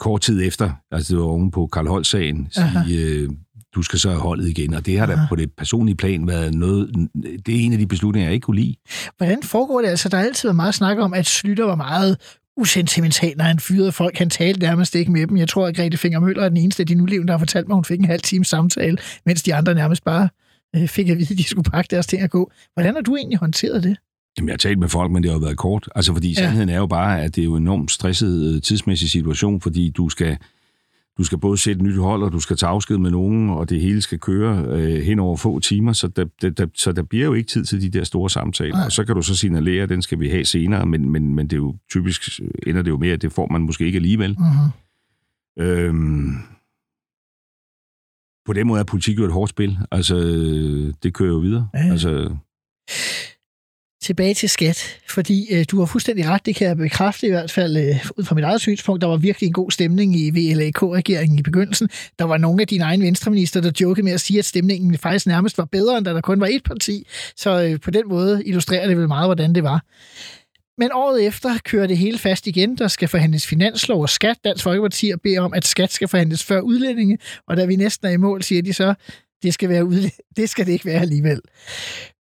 kort tid efter, altså det var oven på Karl Holt-sagen, sige, øh, du skal så have holdet igen. Og det har da Aha. på det personlige plan været noget, det er en af de beslutninger, jeg ikke kunne lide. Hvordan foregår det? Altså, der har altid været meget snak om, at Slytter var meget usentimental, når han fyrede folk. Han talte nærmest ikke med dem. Jeg tror, at Grete Finger Møller er den eneste af de nulevende, der har fortalt mig, at hun fik en halv time samtale, mens de andre nærmest bare øh, fik at vide, at de skulle pakke deres ting og gå. Hvordan har du egentlig håndteret det? Jamen, jeg har talt med folk, men det har jo været kort. Altså, fordi Ja. sandheden er jo bare, at det er jo en enormt stresset øh, tidsmæssig situation, fordi du skal, du skal både sætte et nyt hold, og du skal tage afsked med nogen, og det hele skal køre øh, hen over få timer, så der, der, der, så der bliver jo ikke tid til de der store samtaler. Nej. Og så kan du så signalere, at den skal vi have senere, men, men, men det er jo typisk ender det jo med, at det får man måske ikke alligevel. Mm-hmm. Øhm, på den måde er politik jo et hårdt spil. Altså, øh, det kører jo videre. Ja, ja. Altså, Tilbage til skat, fordi øh, du har fuldstændig ret, det kan jeg bekræfte i hvert fald øh, ud fra mit eget synspunkt. Der var virkelig en god stemning i VLAK-regeringen i begyndelsen. Der var nogle af dine egne venstreminister, der jokede med at sige, at stemningen faktisk nærmest var bedre, end da der kun var et parti. Så øh, på den måde illustrerer det vel meget, hvordan det var. Men året efter kører det hele fast igen. Der skal forhandles finanslov og skat. Dansk Folkeparti og beder om, at skat skal forhandles før udlændinge. Og da vi næsten er i mål, siger de så, det skal, være udlæ- det skal det ikke være alligevel.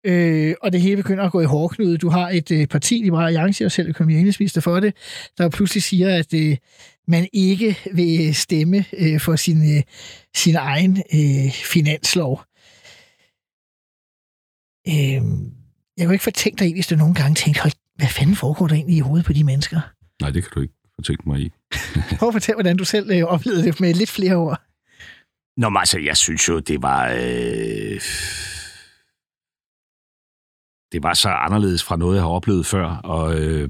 Øh, og det hele begynder at gå i hårdknude. Du har et øh, parti, Liberale Alliance, og selv økonomiminister for det, der pludselig siger, at øh, man ikke vil stemme øh, for sin, øh, sin egen øh, finanslov. Øh, jeg kan ikke fortænke dig i, hvis du nogle gange tænker, "Hold, hvad fanden foregår der egentlig i hovedet på de mennesker? nej, det kan du ikke fortænke mig i. Prøv at fortælle, hvordan du selv øh, oplevede det med lidt flere ord. Nå, men altså, jeg synes jo, det var... Øh... det var så anderledes fra noget, jeg har oplevet før, og, øh,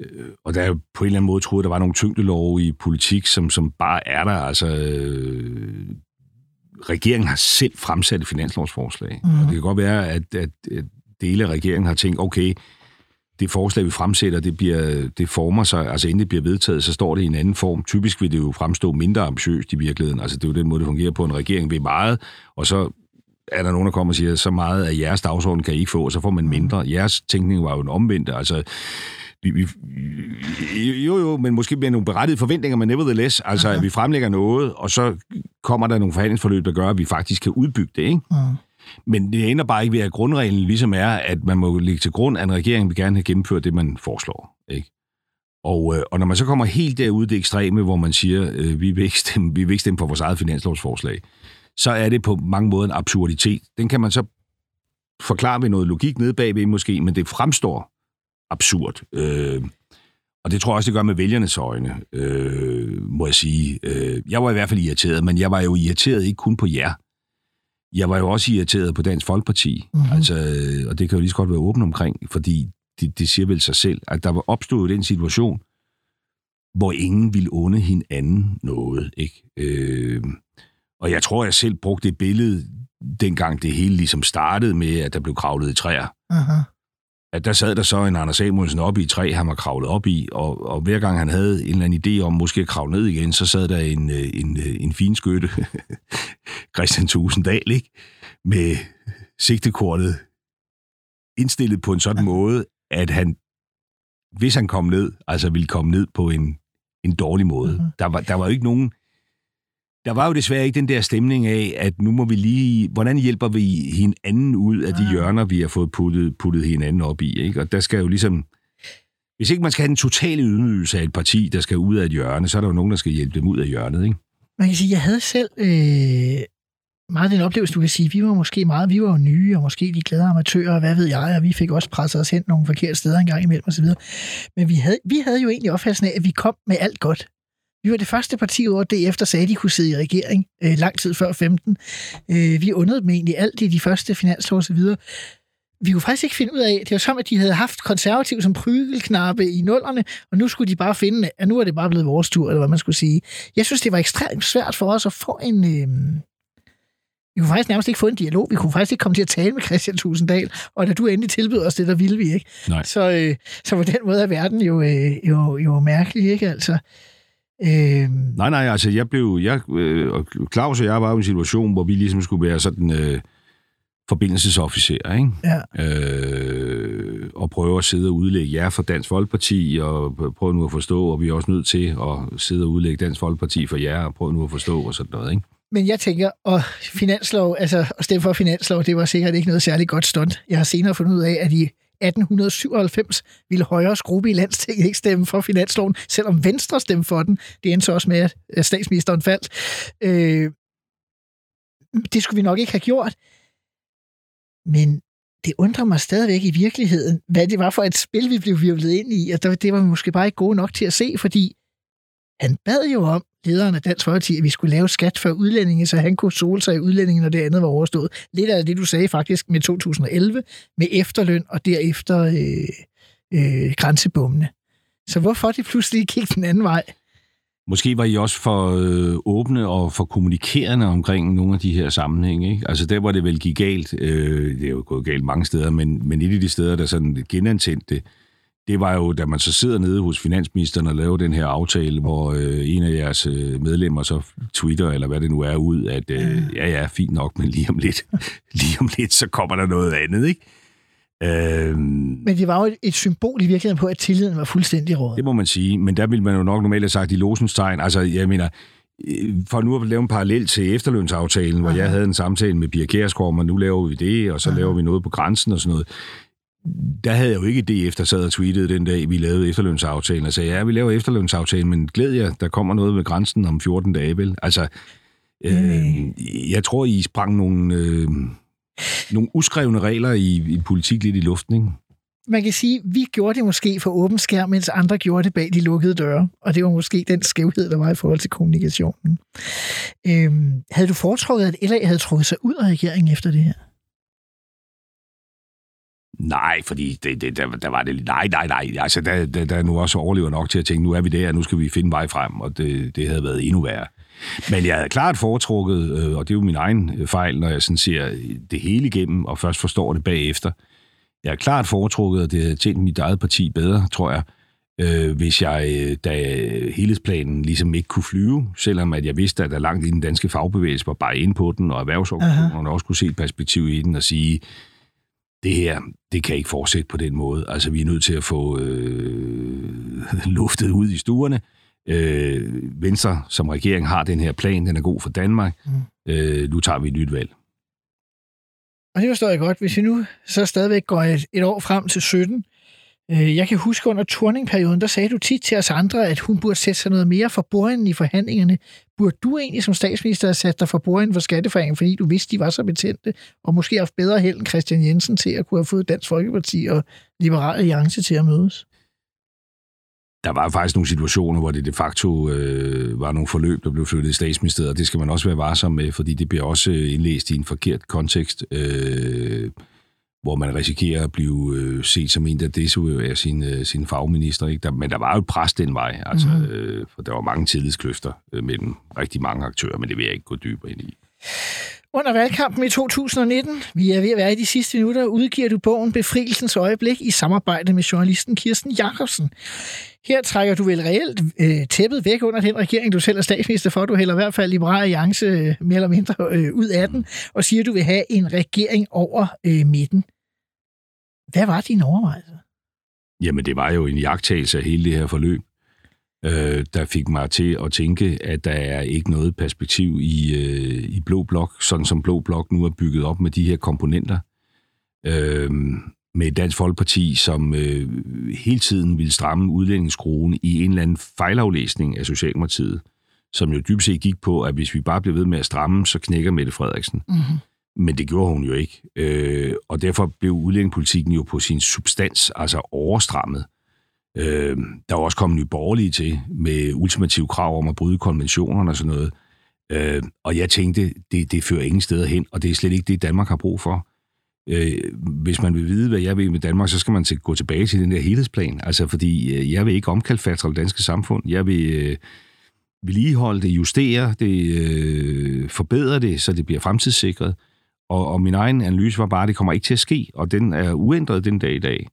øh, og der er på en eller anden måde troede, der var nogle tyngdelove i politik, som, som bare er der. Altså, øh, regeringen har selv fremsat et finanslovsforslag, mm. og det kan godt være, at, at, at dele af regeringen har tænkt, okay, det forslag, vi fremsætter, det, bliver, det former sig, altså inden det bliver vedtaget, så står det i en anden form. Typisk vil det jo fremstå mindre ambitiøst i virkeligheden. Altså det er jo den måde, det fungerer på. En regering ved meget, og så er der nogen, der kommer og siger, så meget af jeres dagsorden kan I ikke få, og så får man mindre. Jeres tænkning var jo en omvendt. Altså, vi, vi, jo, jo, men måske bliver nogle berettigede forventninger, men nevertheless, altså at vi fremlægger noget, og så kommer der nogle forhandlingsforløb, der gør, at vi faktisk kan udbygge det, ikke? Mm. Men det ender bare ikke ved, at grundreglen ligesom er, at man må ligge til grund, at en regering vil gerne have gennemført det, man foreslår. Ikke? Og, øh, og når man så kommer helt derude det ekstreme, hvor man siger, øh, vi, vil ikke stemme, vi vil ikke stemme for vores eget finanslovsforslag, så er det på mange måder en absurditet. Den kan man så forklare med noget logik nede bagved måske, men det fremstår absurd. Øh, og det tror jeg også, det gør med vælgernes øjne, øh, må jeg sige. Øh, jeg var i hvert fald irriteret, men jeg var jo irriteret ikke kun på jer. Jeg var jo også irriteret på Dansk Folkeparti, mm-hmm. altså, og det kan jo lige så godt være åbent omkring, fordi det, det siger vel sig selv, at der var opstået den situation, hvor ingen ville onde hinanden noget. Ikke? Øh, og jeg tror, jeg selv brugte det billede, dengang det hele ligesom startede med, at der blev kravlet i træer. Uh-huh. At der sad der så en Anders Samuelsen op i et træ, han var kravlet op i, og, og hver gang han havde en eller anden idé om måske at kravle ned igen, så sad der en, øh, en, øh, en fin skytte, Christian Tusinddal, ikke? med sigtekortet indstillet på en sådan måde, at han, hvis han kom ned, altså ville komme ned på en, en dårlig måde. Uh-huh. Der, var, der var jo ikke nogen der var jo desværre ikke den der stemning af, at nu må vi lige, hvordan hjælper vi hinanden ud af de ah. hjørner, vi har fået puttet, puttet hinanden op i. Ikke? Og der skal jo ligesom, hvis ikke man skal have den totale ydmygelse af et parti, der skal ud af et hjørne, så er der jo nogen, der skal hjælpe dem ud af hjørnet. Ikke? Man kan sige, jeg havde selv øh, meget den oplevelse, du kan sige, vi var måske meget, vi var jo nye, og måske de glade amatører, og hvad ved jeg, og vi fik også presset os hen nogle forkerte steder en gang imellem osv. Men vi havde, vi havde jo egentlig opfattelsen af, at vi kom med alt godt. Vi var det første parti over DF, der sagde, at de kunne sidde i regering øh, lang tid før 15. Øh, vi undrede dem egentlig alt i de første finanslov videre. Vi kunne faktisk ikke finde ud af, det var som, at de havde haft konservativ som prygelknappe i nullerne, og nu skulle de bare finde, at nu er det bare blevet vores tur, eller hvad man skulle sige. Jeg synes, det var ekstremt svært for os at få en... Øh, vi kunne faktisk nærmest ikke få en dialog. Vi kunne faktisk ikke komme til at tale med Christian Tusinddal. Og da du endelig tilbød os det, der ville vi ikke. Nej. Så, øh, så på den måde er verden jo, øh, jo, jo mærkelig, ikke altså? Øh... Nej, nej, altså jeg blev, jeg, øh, og Claus og jeg var i en situation, hvor vi ligesom skulle være sådan øh, forbindelsesofficer, ikke? Ja. Øh, og prøve at sidde og udlægge jer for Dansk Folkeparti, og prøve nu at forstå, og vi er også nødt til at sidde og udlægge Dansk Folkeparti for jer, og prøve nu at forstå, og sådan noget, ikke? Men jeg tænker, og finanslov, altså at stemme for finanslov, det var sikkert ikke noget særligt godt stunt. Jeg har senere fundet ud af, at i 1897 ville Højres gruppe i landstinget ikke stemme for finansloven, selvom Venstre stemte for den. Det endte så også med, at statsministeren faldt. Øh, det skulle vi nok ikke have gjort. Men det undrer mig stadigvæk i virkeligheden, hvad det var for et spil, vi blev virvlet ind i, og det var vi måske bare ikke gode nok til at se, fordi han bad jo om, lederen af Dansk Folkeparti, at vi skulle lave skat for udlændinge, så han kunne sole sig i udlændinge, når det andet var overstået. Lidt af det, du sagde faktisk med 2011, med efterløn og derefter øh, øh, grænsebommene. Så hvorfor det pludselig gik den anden vej? Måske var I også for øh, åbne og for kommunikerende omkring nogle af de her sammenhænge. Ikke? Altså der, hvor det vel gik galt, øh, det er jo gået galt mange steder, men, men et af de steder, der sådan genantændte det, det var jo, da man så sidder nede hos finansministeren og laver den her aftale, hvor øh, en af jeres øh, medlemmer så twitter, eller hvad det nu er, ud, at øh, ja, ja, fint nok, men lige om lidt, lige om lidt, så kommer der noget andet, ikke? Øhm, men det var jo et symbol i virkeligheden på, at tilliden var fuldstændig råd. Det må man sige, men der ville man jo nok normalt have sagt i losens tegn. Altså, jeg mener, øh, for nu at lave en parallel til efterlønsaftalen, hvor Aha. jeg havde en samtale med Pia Kjærsgaard, og nu laver vi det, og så Aha. laver vi noget på grænsen og sådan noget der havde jeg jo ikke det efter sad og tweetede den dag, vi lavede efterlønsaftalen, og sagde, ja, vi laver efterlønsaftalen, men glæd jer, der kommer noget med grænsen om 14 dage, vel? Altså, øh, jeg tror, I sprang nogle, øh, nogle uskrevne regler i, i politik lidt i luften, ikke? Man kan sige, vi gjorde det måske for åben skærm, mens andre gjorde det bag de lukkede døre. Og det var måske den skævhed, der var i forhold til kommunikationen. Øhm, havde du foretrukket, at LA havde trukket sig ud af regeringen efter det her? Nej, fordi det, det, der, der var det Nej, nej, nej. Altså, der, der, der er nu også overlever nok til at tænke, nu er vi der, nu skal vi finde vej frem, og det, det havde været endnu værre. Men jeg havde klart foretrukket, øh, og det er jo min egen fejl, når jeg sådan ser det hele igennem, og først forstår det bagefter. Jeg har klart foretrukket, at det havde tjent mit eget parti bedre, tror jeg, øh, hvis jeg, da helhedsplanen ligesom ikke kunne flyve, selvom at jeg vidste, at der langt i den danske fagbevægelse var bare inde på den, og erhvervsorganisationerne også kunne se perspektiv i den og sige, det her, det kan ikke fortsætte på den måde. Altså, vi er nødt til at få øh, luftet ud i stuerne. Øh, Venstre som regering har den her plan, den er god for Danmark. Mm. Øh, nu tager vi et nyt valg. Og det forstår jeg godt. Hvis vi nu så stadigvæk går et, et år frem til 17, øh, Øh, jeg kan huske under turningperioden, der sagde du tit til os andre, at hun burde sætte sig noget mere for bordenden i forhandlingerne. Burde du egentlig som statsminister have sat dig for bordenden for skatteforhandlingen, fordi du vidste, de var så betændte, og måske haft bedre held end Christian Jensen til at kunne have fået Dansk Folkeparti og Liberal Alliance til at mødes? der var faktisk nogle situationer, hvor det de facto øh, var nogle forløb, der blev flyttet i statsministeriet, og det skal man også være varsom med, fordi det bliver også øh, indlæst i en forkert kontekst, øh, hvor man risikerer at blive øh, set som en, der desavouerer sin, øh, sin fagminister. Ikke? Der, men der var jo et pres den vej, altså, mm-hmm. øh, for der var mange tillidskløfter øh, mellem rigtig mange aktører, men det vil jeg ikke gå dybere ind i. Under valgkampen i 2019, vi er ved at være i de sidste minutter, udgiver du bogen Befrielsens øjeblik i samarbejde med journalisten Kirsten Jacobsen. Her trækker du vel reelt øh, tæppet væk under den regering, du selv er statsminister for. Du hælder i hvert fald Liberale Alliance øh, mere eller mindre øh, ud af den, og siger, at du vil have en regering over øh, midten. Hvad var din overvejelse? Jamen, det var jo en jagttagelse af hele det her forløb øh, der fik mig til at tænke, at der er ikke noget perspektiv i, øh, i Blå Blok, sådan som Blå Blok nu er bygget op med de her komponenter. Øh, med Dansk Folkeparti, som øh, hele tiden ville stramme udlændingsskruen i en eller anden fejlaflæsning af Socialdemokratiet, som jo dybest set gik på, at hvis vi bare bliver ved med at stramme, så knækker Mette Frederiksen. Mm-hmm. Men det gjorde hun jo ikke. Øh, og derfor blev udlændingepolitikken jo på sin substans altså overstrammet. Øh, der er også kommet nye borgerlige til med ultimative krav om at bryde konventionerne og sådan noget. Øh, og jeg tænkte, det, det fører ingen steder hen, og det er slet ikke det, Danmark har brug for. Øh, hvis man vil vide, hvad jeg vil med Danmark, så skal man til, gå tilbage til den der helhedsplan. Altså, fordi øh, jeg vil ikke omkalfatre det danske samfund. Jeg vil øh, vedligeholde det, justere det, øh, forbedre det, så det bliver fremtidssikret. Og, og min egen analyse var bare, at det kommer ikke til at ske, og den er uændret den dag i dag.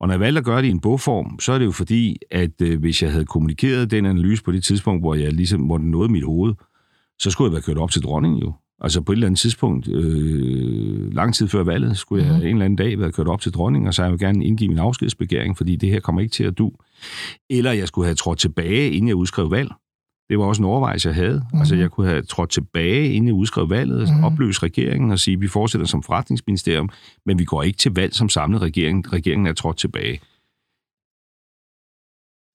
Og når jeg valgte at gøre det i en bogform, så er det jo fordi, at øh, hvis jeg havde kommunikeret den analyse på det tidspunkt, hvor jeg ligesom, den nåede mit hoved, så skulle jeg være kørt op til dronningen jo. Altså på et eller andet tidspunkt, øh, lang tid før valget, skulle jeg mm. en eller anden dag være kørt op til dronningen, og så jeg vil gerne indgive min afskedsbegæring, fordi det her kommer ikke til at du. Eller jeg skulle have trådt tilbage, inden jeg udskrev valg. Det var også en overvejelse, jeg havde. Mm. Altså, jeg kunne have trådt tilbage, inden jeg udskrev valget, mm. opløse regeringen og sige, at vi fortsætter som forretningsministerium, men vi går ikke til valg som samlet regering. Regeringen er trådt tilbage.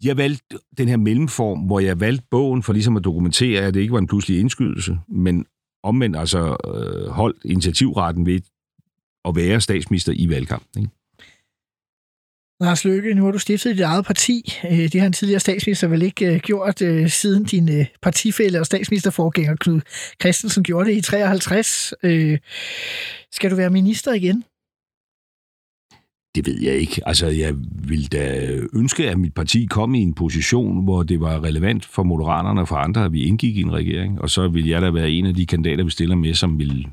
Jeg valgte den her mellemform, hvor jeg valgte bogen for ligesom at dokumentere, at det ikke var en pludselig indskydelse, men omvendt altså øh, holdt initiativretten ved at være statsminister i valgkampen. Ikke? Lars Løkke, nu har du stiftet dit eget parti. Øh, det har en tidligere statsminister vel ikke øh, gjort, øh, siden din partifælle og statsministerforgænger Knud Christensen gjorde det i 53. Skal du være minister igen? Det ved jeg ikke. Altså, jeg vil da ønske, at mit parti kom i en position, hvor det var relevant for moderaterne og for andre, at vi indgik i en regering. Og så vil jeg da være en af de kandidater, vi stiller med, som vil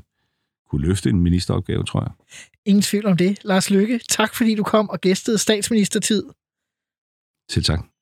kunne løfte en ministeropgave, tror jeg. Ingen tvivl om det. Lars Lykke, tak fordi du kom og gæstede statsministertid. Til tak.